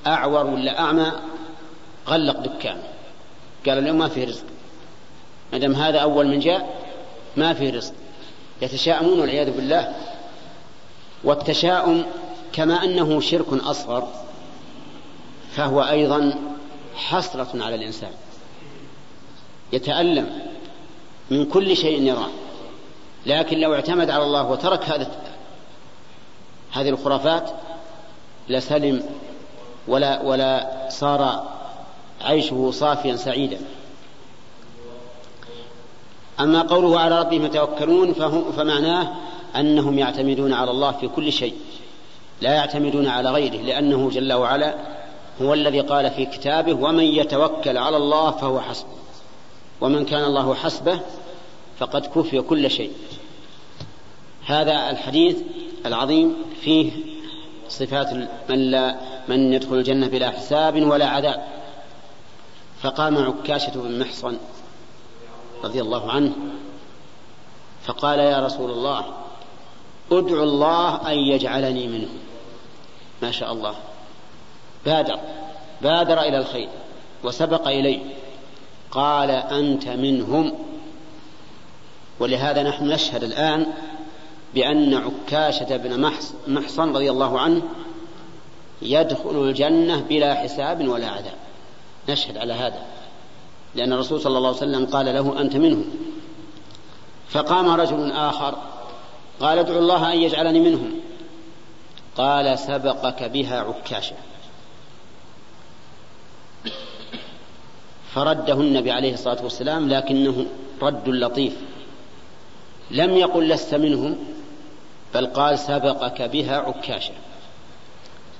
أعور ولا أعمى غلق دكانه. قال اليوم ما فيه رزق. ما دام هذا أول من جاء ما فيه رزق. يتشاءمون والعياذ بالله. والتشاؤم كما أنه شرك أصغر فهو أيضا حسرة على الإنسان. يتألم من كل شيء يراه. لكن لو اعتمد على الله وترك هذا هذه الخرافات لسلم ولا ولا صار عيشه صافيا سعيدا. أما قوله على ربهم يتوكلون فمعناه أنهم يعتمدون على الله في كل شيء. لا يعتمدون على غيره لأنه جل وعلا هو الذي قال في كتابه ومن يتوكل على الله فهو حسبه. ومن كان الله حسبه فقد كفي كل شيء. هذا الحديث العظيم فيه صفات من لا من يدخل الجنة بلا حساب ولا عذاب. فقام عكاشة بن محصن رضي الله عنه فقال يا رسول الله ادعو الله أن يجعلني منه. ما شاء الله. بادر. بادر إلى الخير وسبق إليه. قال أنت منهم. ولهذا نحن نشهد الآن بأن عكاشة بن محصن رضي الله عنه يدخل الجنة بلا حساب ولا عذاب. نشهد على هذا. لأن الرسول صلى الله عليه وسلم قال له أنت منهم. فقام رجل آخر قال ادعو الله أن يجعلني منهم. قال سبقك بها عكاشة. فرده النبي عليه الصلاة والسلام لكنه رد لطيف. لم يقل لست منهم بل قال سبقك بها عكاشة.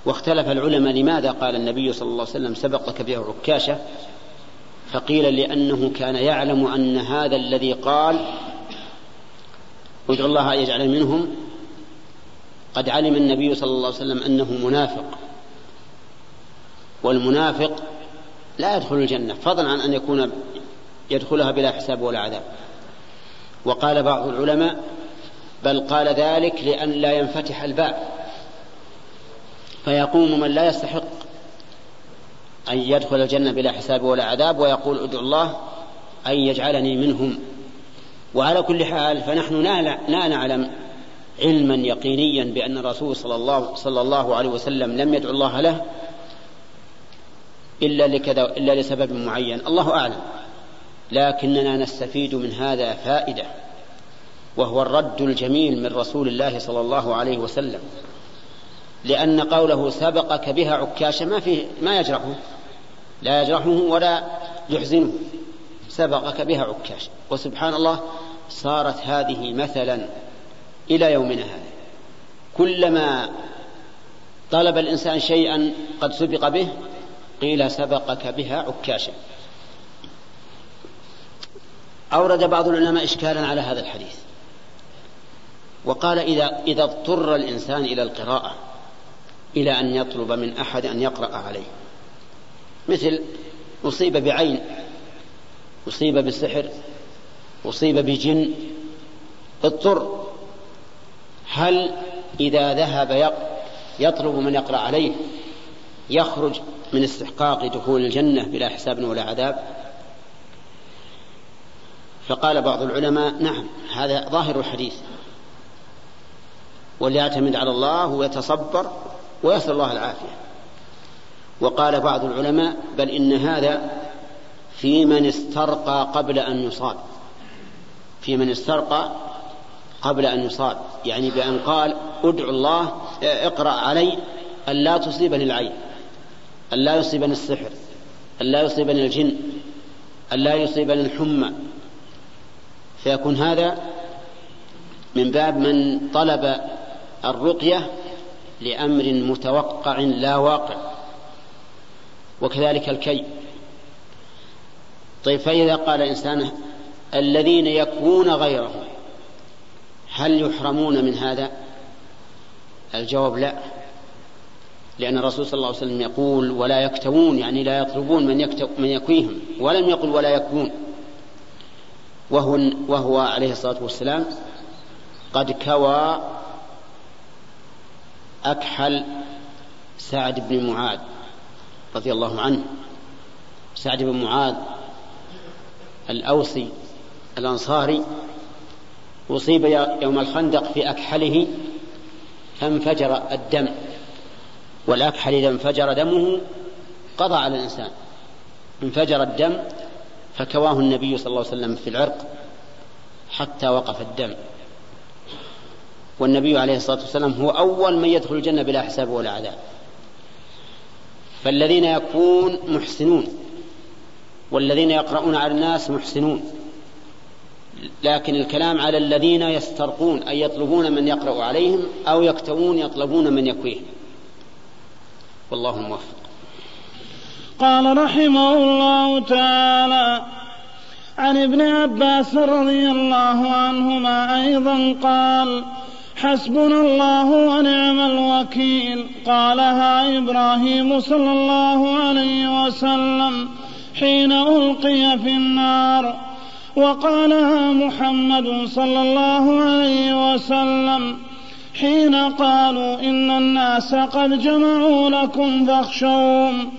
واختلف العلماء لماذا قال النبي صلى الله عليه وسلم سبقك بها عكاشة؟ فقيل لأنه كان يعلم أن هذا الذي قال ادعو الله أن يجعل منهم قد علم النبي صلى الله عليه وسلم أنه منافق. والمنافق لا يدخل الجنة فضلا عن أن يكون يدخلها بلا حساب ولا عذاب. وقال بعض العلماء بل قال ذلك لأن لا ينفتح الباب. فيقوم من لا يستحق أن يدخل الجنة بلا حساب ولا عذاب ويقول ادعو الله أن يجعلني منهم. وعلى كل حال فنحن لا نعلم علما يقينيا بأن الرسول صلى الله, صلى الله عليه وسلم لم يدعو الله له إلا لكذا إلا لسبب معين. الله أعلم. لكننا نستفيد من هذا فائدة وهو الرد الجميل من رسول الله صلى الله عليه وسلم. لأن قوله سبقك بها عكاشة ما فيه ما يجرحه. لا يجرحه ولا يحزنه. سبقك بها عكاشة وسبحان الله صارت هذه مثلا إلى يومنا هذا. كلما طلب الإنسان شيئا قد سبق به قيل سبقك بها عكاشة. أورد بعض العلماء إشكالا على هذا الحديث. وقال إذا إذا اضطر الإنسان إلى القراءة إلى أن يطلب من أحد أن يقرأ عليه. مثل أصيب بعين أصيب بسحر أصيب بجن اضطر. هل إذا ذهب يطلب من يقرأ عليه يخرج من استحقاق دخول الجنة بلا حساب ولا عذاب؟ فقال بعض العلماء نعم هذا ظاهر الحديث. وليعتمد على الله ويتصبر ويسأل الله العافية. وقال بعض العلماء بل إن هذا في من استرقى قبل أن يصاب. في من استرقى قبل أن يصاب يعني بأن قال ادعو الله اقرأ علي أن لا تصيبني العين. أن لا يصيبني السحر أن لا يصيبني الجن أن لا يصيبني الحمى. فيكون هذا من باب من طلب الرقية لأمر متوقع لا واقع وكذلك الكي. طيب فإذا قال إنسان الذين يكوون غيرهم هل يحرمون من هذا؟ الجواب لا. لأن الرسول صلى الله عليه وسلم يقول ولا يكتوون يعني لا يطلبون من, يكتو من يكويهم. ولم يقل ولا يكوون. وهو, وهو عليه الصلاة والسلام قد كوى أكحل سعد بن معاذ رضي الله عنه. سعد بن معاذ الأوسي الأنصاري أصيب يوم الخندق في أكحله فانفجر الدم. والأكحل إذا انفجر دمه قضى على الإنسان. انفجر الدم فكواه النبي صلى الله عليه وسلم في العرق حتى وقف الدم. والنبي عليه الصلاة والسلام هو أول من يدخل الجنة بلا حساب ولا عذاب. فالذين يكون محسنون. والذين يقرؤون على الناس محسنون. لكن الكلام على الذين يسترقون أي يطلبون من يقرأ عليهم أو يكتوون يطلبون من يكويهم والله الموفق قال رحمه الله تعالى عن ابن عباس رضي الله عنهما أيضا قال حسبنا الله ونعم الوكيل. قالها إبراهيم صلى الله عليه وسلم حين ألقي في النار. وقالها محمد صلى الله عليه وسلم حين قالوا إن الناس قد جمعوا لكم فاخشوهم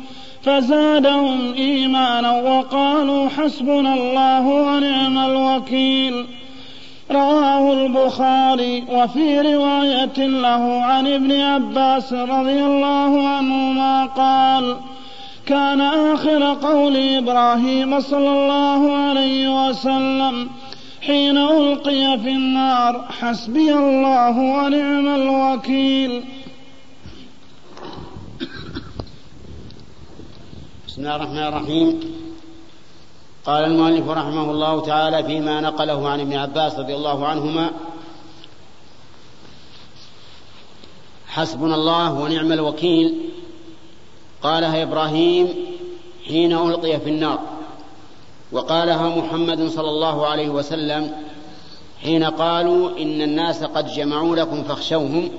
فزادهم إيمانا وقالوا حسبنا الله ونعم الوكيل. رواه البخاري وفي رواية له عن ابن عباس رضي الله عنهما قال كان آخر قول إبراهيم صلى الله عليه وسلم حين ألقي في النار حسبي الله ونعم الوكيل. بسم الله الرحمن الرحيم. قال المؤلف رحمه الله تعالى فيما نقله عن ابن عباس رضي الله عنهما حسبنا الله ونعم الوكيل. قالها إبراهيم حين ألقي في النار وقالها محمد صلى الله عليه وسلم حين قالوا إن الناس قد جمعوا لكم فاخشوهم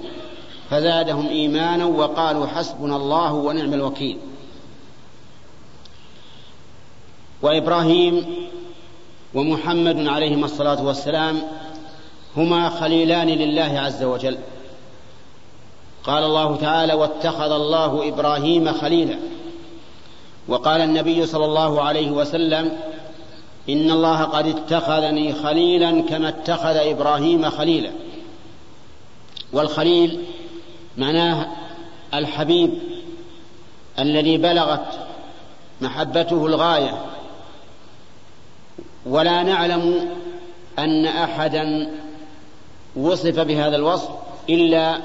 فزادهم إيمانا وقالوا حسبنا الله ونعم الوكيل. وإبراهيم ومحمد عليهما الصلاة والسلام هما خليلان لله عز وجل. قال الله تعالى واتخذ الله إبراهيم خليلا. وقال النبي صلى الله عليه وسلم إن الله قد اتخذني خليلا كما اتخذ إبراهيم خليلا. والخليل معناه الحبيب الذي بلغت محبته الغاية. ولا نعلم أن أحدا وصف بهذا الوصف إلا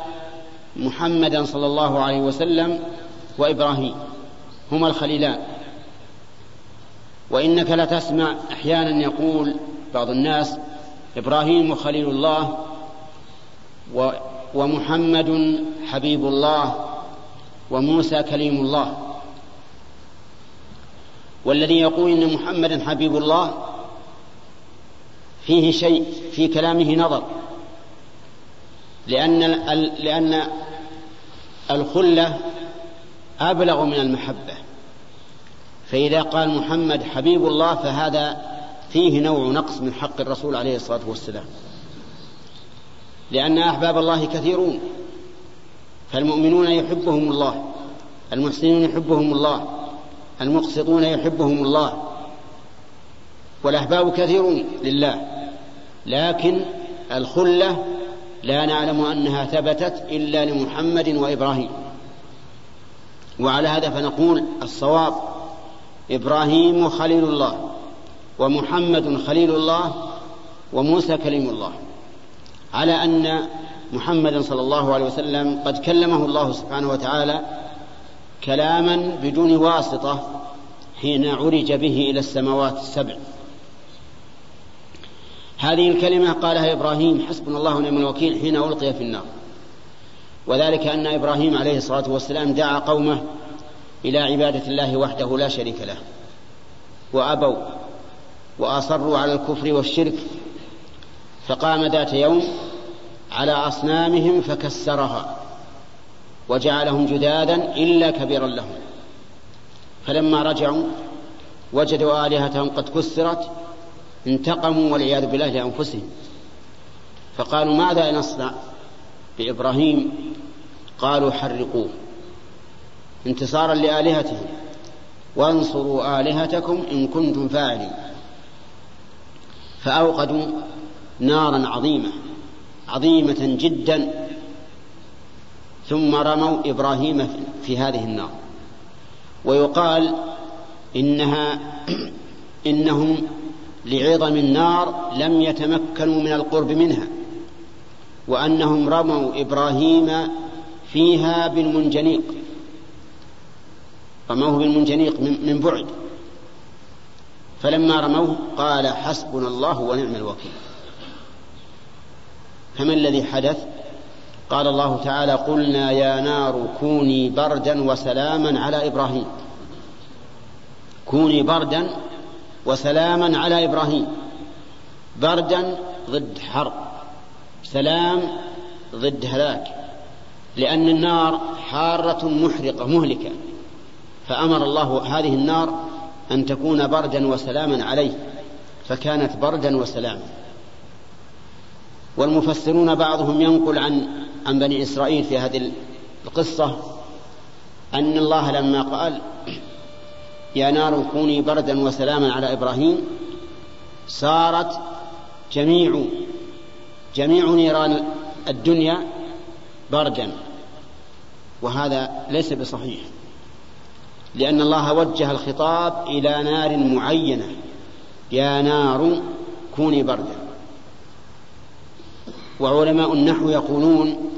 محمدا صلى الله عليه وسلم وإبراهيم. هما الخليلان. وإنك لتسمع أحيانا يقول بعض الناس إبراهيم خليل الله ومحمد حبيب الله وموسى كليم الله. والذي يقول إن محمدا حبيب الله فيه شيء في كلامه نظر. لأن لأن الخلة أبلغ من المحبة. فإذا قال محمد حبيب الله فهذا فيه نوع نقص من حق الرسول عليه الصلاة والسلام. لأن أحباب الله كثيرون فالمؤمنون يحبهم الله المحسنون يحبهم الله المقسطون يحبهم الله والأحباب كثيرون لله. لكن الخلة لا نعلم أنها ثبتت إلا لمحمد وإبراهيم. وعلى هذا فنقول الصواب إبراهيم خليل الله ومحمد خليل الله وموسى كليم الله. على أن محمدا صلى الله عليه وسلم قد كلمه الله سبحانه وتعالى كلاما بدون واسطة حين عرج به إلى السماوات السبع. هذه الكلمة قالها إبراهيم حسبنا الله ونعم الوكيل حين ألقي في النار. وذلك أن إبراهيم عليه الصلاة والسلام دعا قومه إلى عبادة الله وحده لا شريك له. وأبوا وأصروا على الكفر والشرك فقام ذات يوم على أصنامهم فكسرها وجعلهم جدادا إلا كبيرا لهم. فلما رجعوا وجدوا آلهتهم قد كسرت انتقموا والعياذ بالله لأنفسهم. فقالوا ماذا نصنع؟ بإبراهيم قالوا حرقوه. انتصارا لآلهتهم وانصروا آلهتكم إن كنتم فاعلين. فأوقدوا نارا عظيمة عظيمة جدا. ثم رموا إبراهيم في هذه النار. ويقال إنها إنهم لعظم النار لم يتمكنوا من القرب منها وأنهم رموا إبراهيم فيها بالمنجنيق. رموه بالمنجنيق من بعد. فلما رموه قال حسبنا الله ونعم الوكيل. فما الذي حدث؟ قال الله تعالى قلنا يا نار كوني بردا وسلاما على إبراهيم. كوني بردا وسلاما على إبراهيم. بردا ضد حرب. سلام ضد هلاك. لأن النار حارة محرقة مهلكة. فأمر الله هذه النار أن تكون بردا وسلاما عليه فكانت بردا وسلاما. والمفسرون بعضهم ينقل عن عن بني إسرائيل في هذه القصة أن الله لما قال يا نار كوني بردا وسلاما على إبراهيم صارت جميع جميع نيران الدنيا بردا. وهذا ليس بصحيح. لأن الله وجه الخطاب إلى نار معينة. يا نار كوني بردا. وعلماء النحو يقولون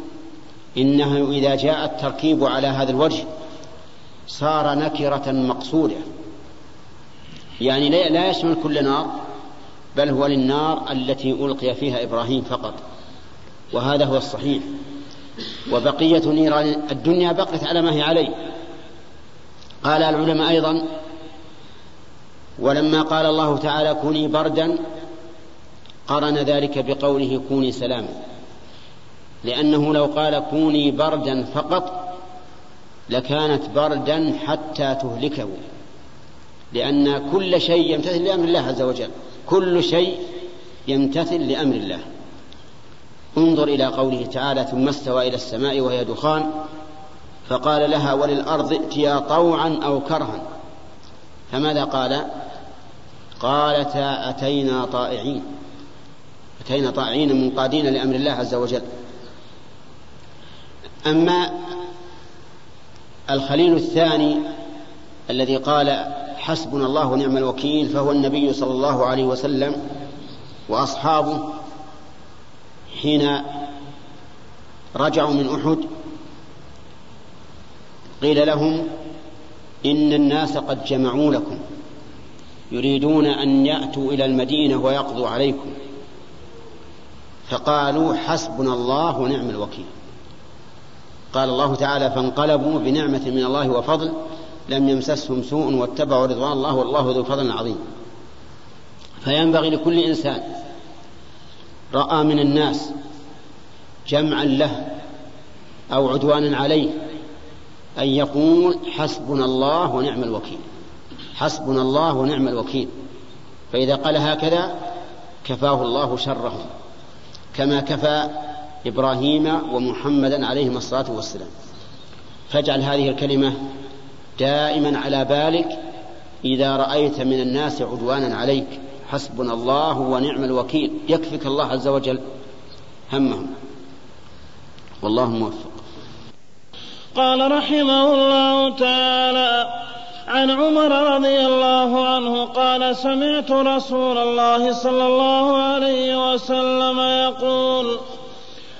إنه إذا جاء التركيب على هذا الوجه صار نكرة مقصودة. يعني لا يشمل كل نار بل هو للنار التي ألقي فيها إبراهيم فقط. وهذا هو الصحيح. وبقية نيران الدنيا بقت على ما هي عليه. قال العلماء أيضا ولما قال الله تعالى كوني بردا قرن ذلك بقوله كوني سلاما. لأنه لو قال كوني بردا فقط لكانت بردا حتى تهلكه. لأن كل شيء يمتثل لأمر الله عز وجل. كل شيء يمتثل لأمر الله. انظر إلى قوله تعالى ثم استوى إلى السماء وهي دخان. فقال لها وللأرض ائتيا طوعا أو كرها. فماذا قال؟ قالتا أتينا طائعين. أتينا طائعين منقادين لأمر الله عز وجل. أما الخليل الثاني الذي قال حسبنا الله ونعم الوكيل فهو النبي صلى الله عليه وسلم وأصحابه حين رجعوا من أحد قيل لهم إن الناس قد جمعوا لكم يريدون أن يأتوا إلى المدينة ويقضوا عليكم فقالوا حسبنا الله ونعم الوكيل قال الله تعالى فانقلبوا بنعمة من الله وفضل لم يمسسهم سوء واتبعوا رضوان الله والله ذو فضل عظيم فينبغي لكل إنسان رأى من الناس جمعا له أو عدوانا عليه أن يقول حسبنا الله ونعم الوكيل. حسبنا الله ونعم الوكيل. فإذا قال هكذا كفاه الله شرهم كما كفى إبراهيم ومحمدا عليهما الصلاة والسلام. فاجعل هذه الكلمة دائما على بالك. إذا رأيت من الناس عدوانا عليك حسبنا الله ونعم الوكيل. يكفك الله عز وجل همهم. والله موفق. قال رحمه الله تعالى عن عمر رضي الله عنه قال سمعت رسول الله صلى الله عليه وسلم يقول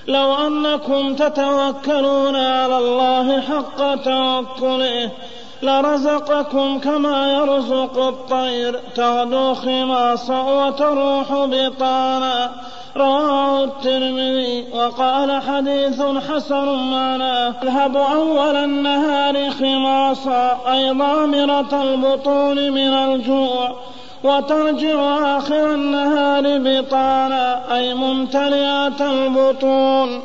لو أنكم تتوكلون على الله حق توكله لرزقكم كما يرزق الطير. تغدو خماصا وتروح بطانا. رواه الترمذي وقال حديث حسن معناه اذهب أول النهار خماصا أي ضامرة البطون من الجوع. وترجع آخر النهار بطانا أي ممتلئة البطون.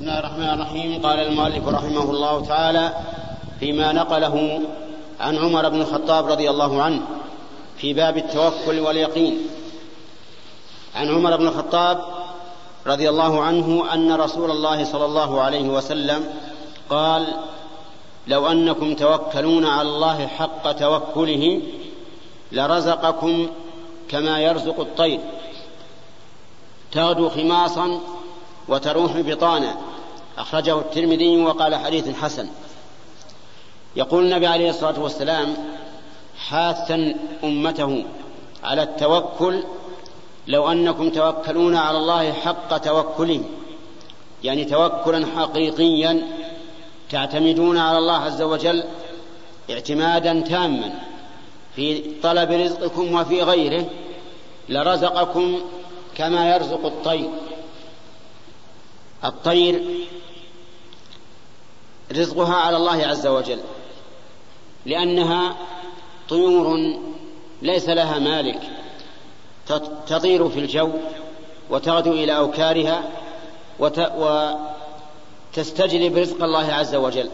بسم الله الرحمن الرحيم. قال المؤلف رحمه الله تعالى فيما نقله عن عمر بن الخطاب رضي الله عنه في باب التوكل واليقين. عن عمر بن الخطاب رضي الله عنه أن رسول الله صلى الله عليه وسلم قال لو أنكم توكلون على الله حق توكله لرزقكم كما يرزق الطير. تغدو خماصا وتروح بطانا أخرجه الترمذي وقال حديث حسن. يقول النبي عليه الصلاة والسلام حاثا أمته على التوكل لو أنكم توكلون على الله حق توكله. يعني توكلا حقيقيا تعتمدون على الله عز وجل اعتمادا تاما. في طلب رزقكم وفي غيره لرزقكم كما يرزق الطير. الطير رزقها على الله عز وجل لأنها طيور ليس لها مالك تطير في الجو وتغدو إلى أوكارها وتستجلب رزق الله عز وجل.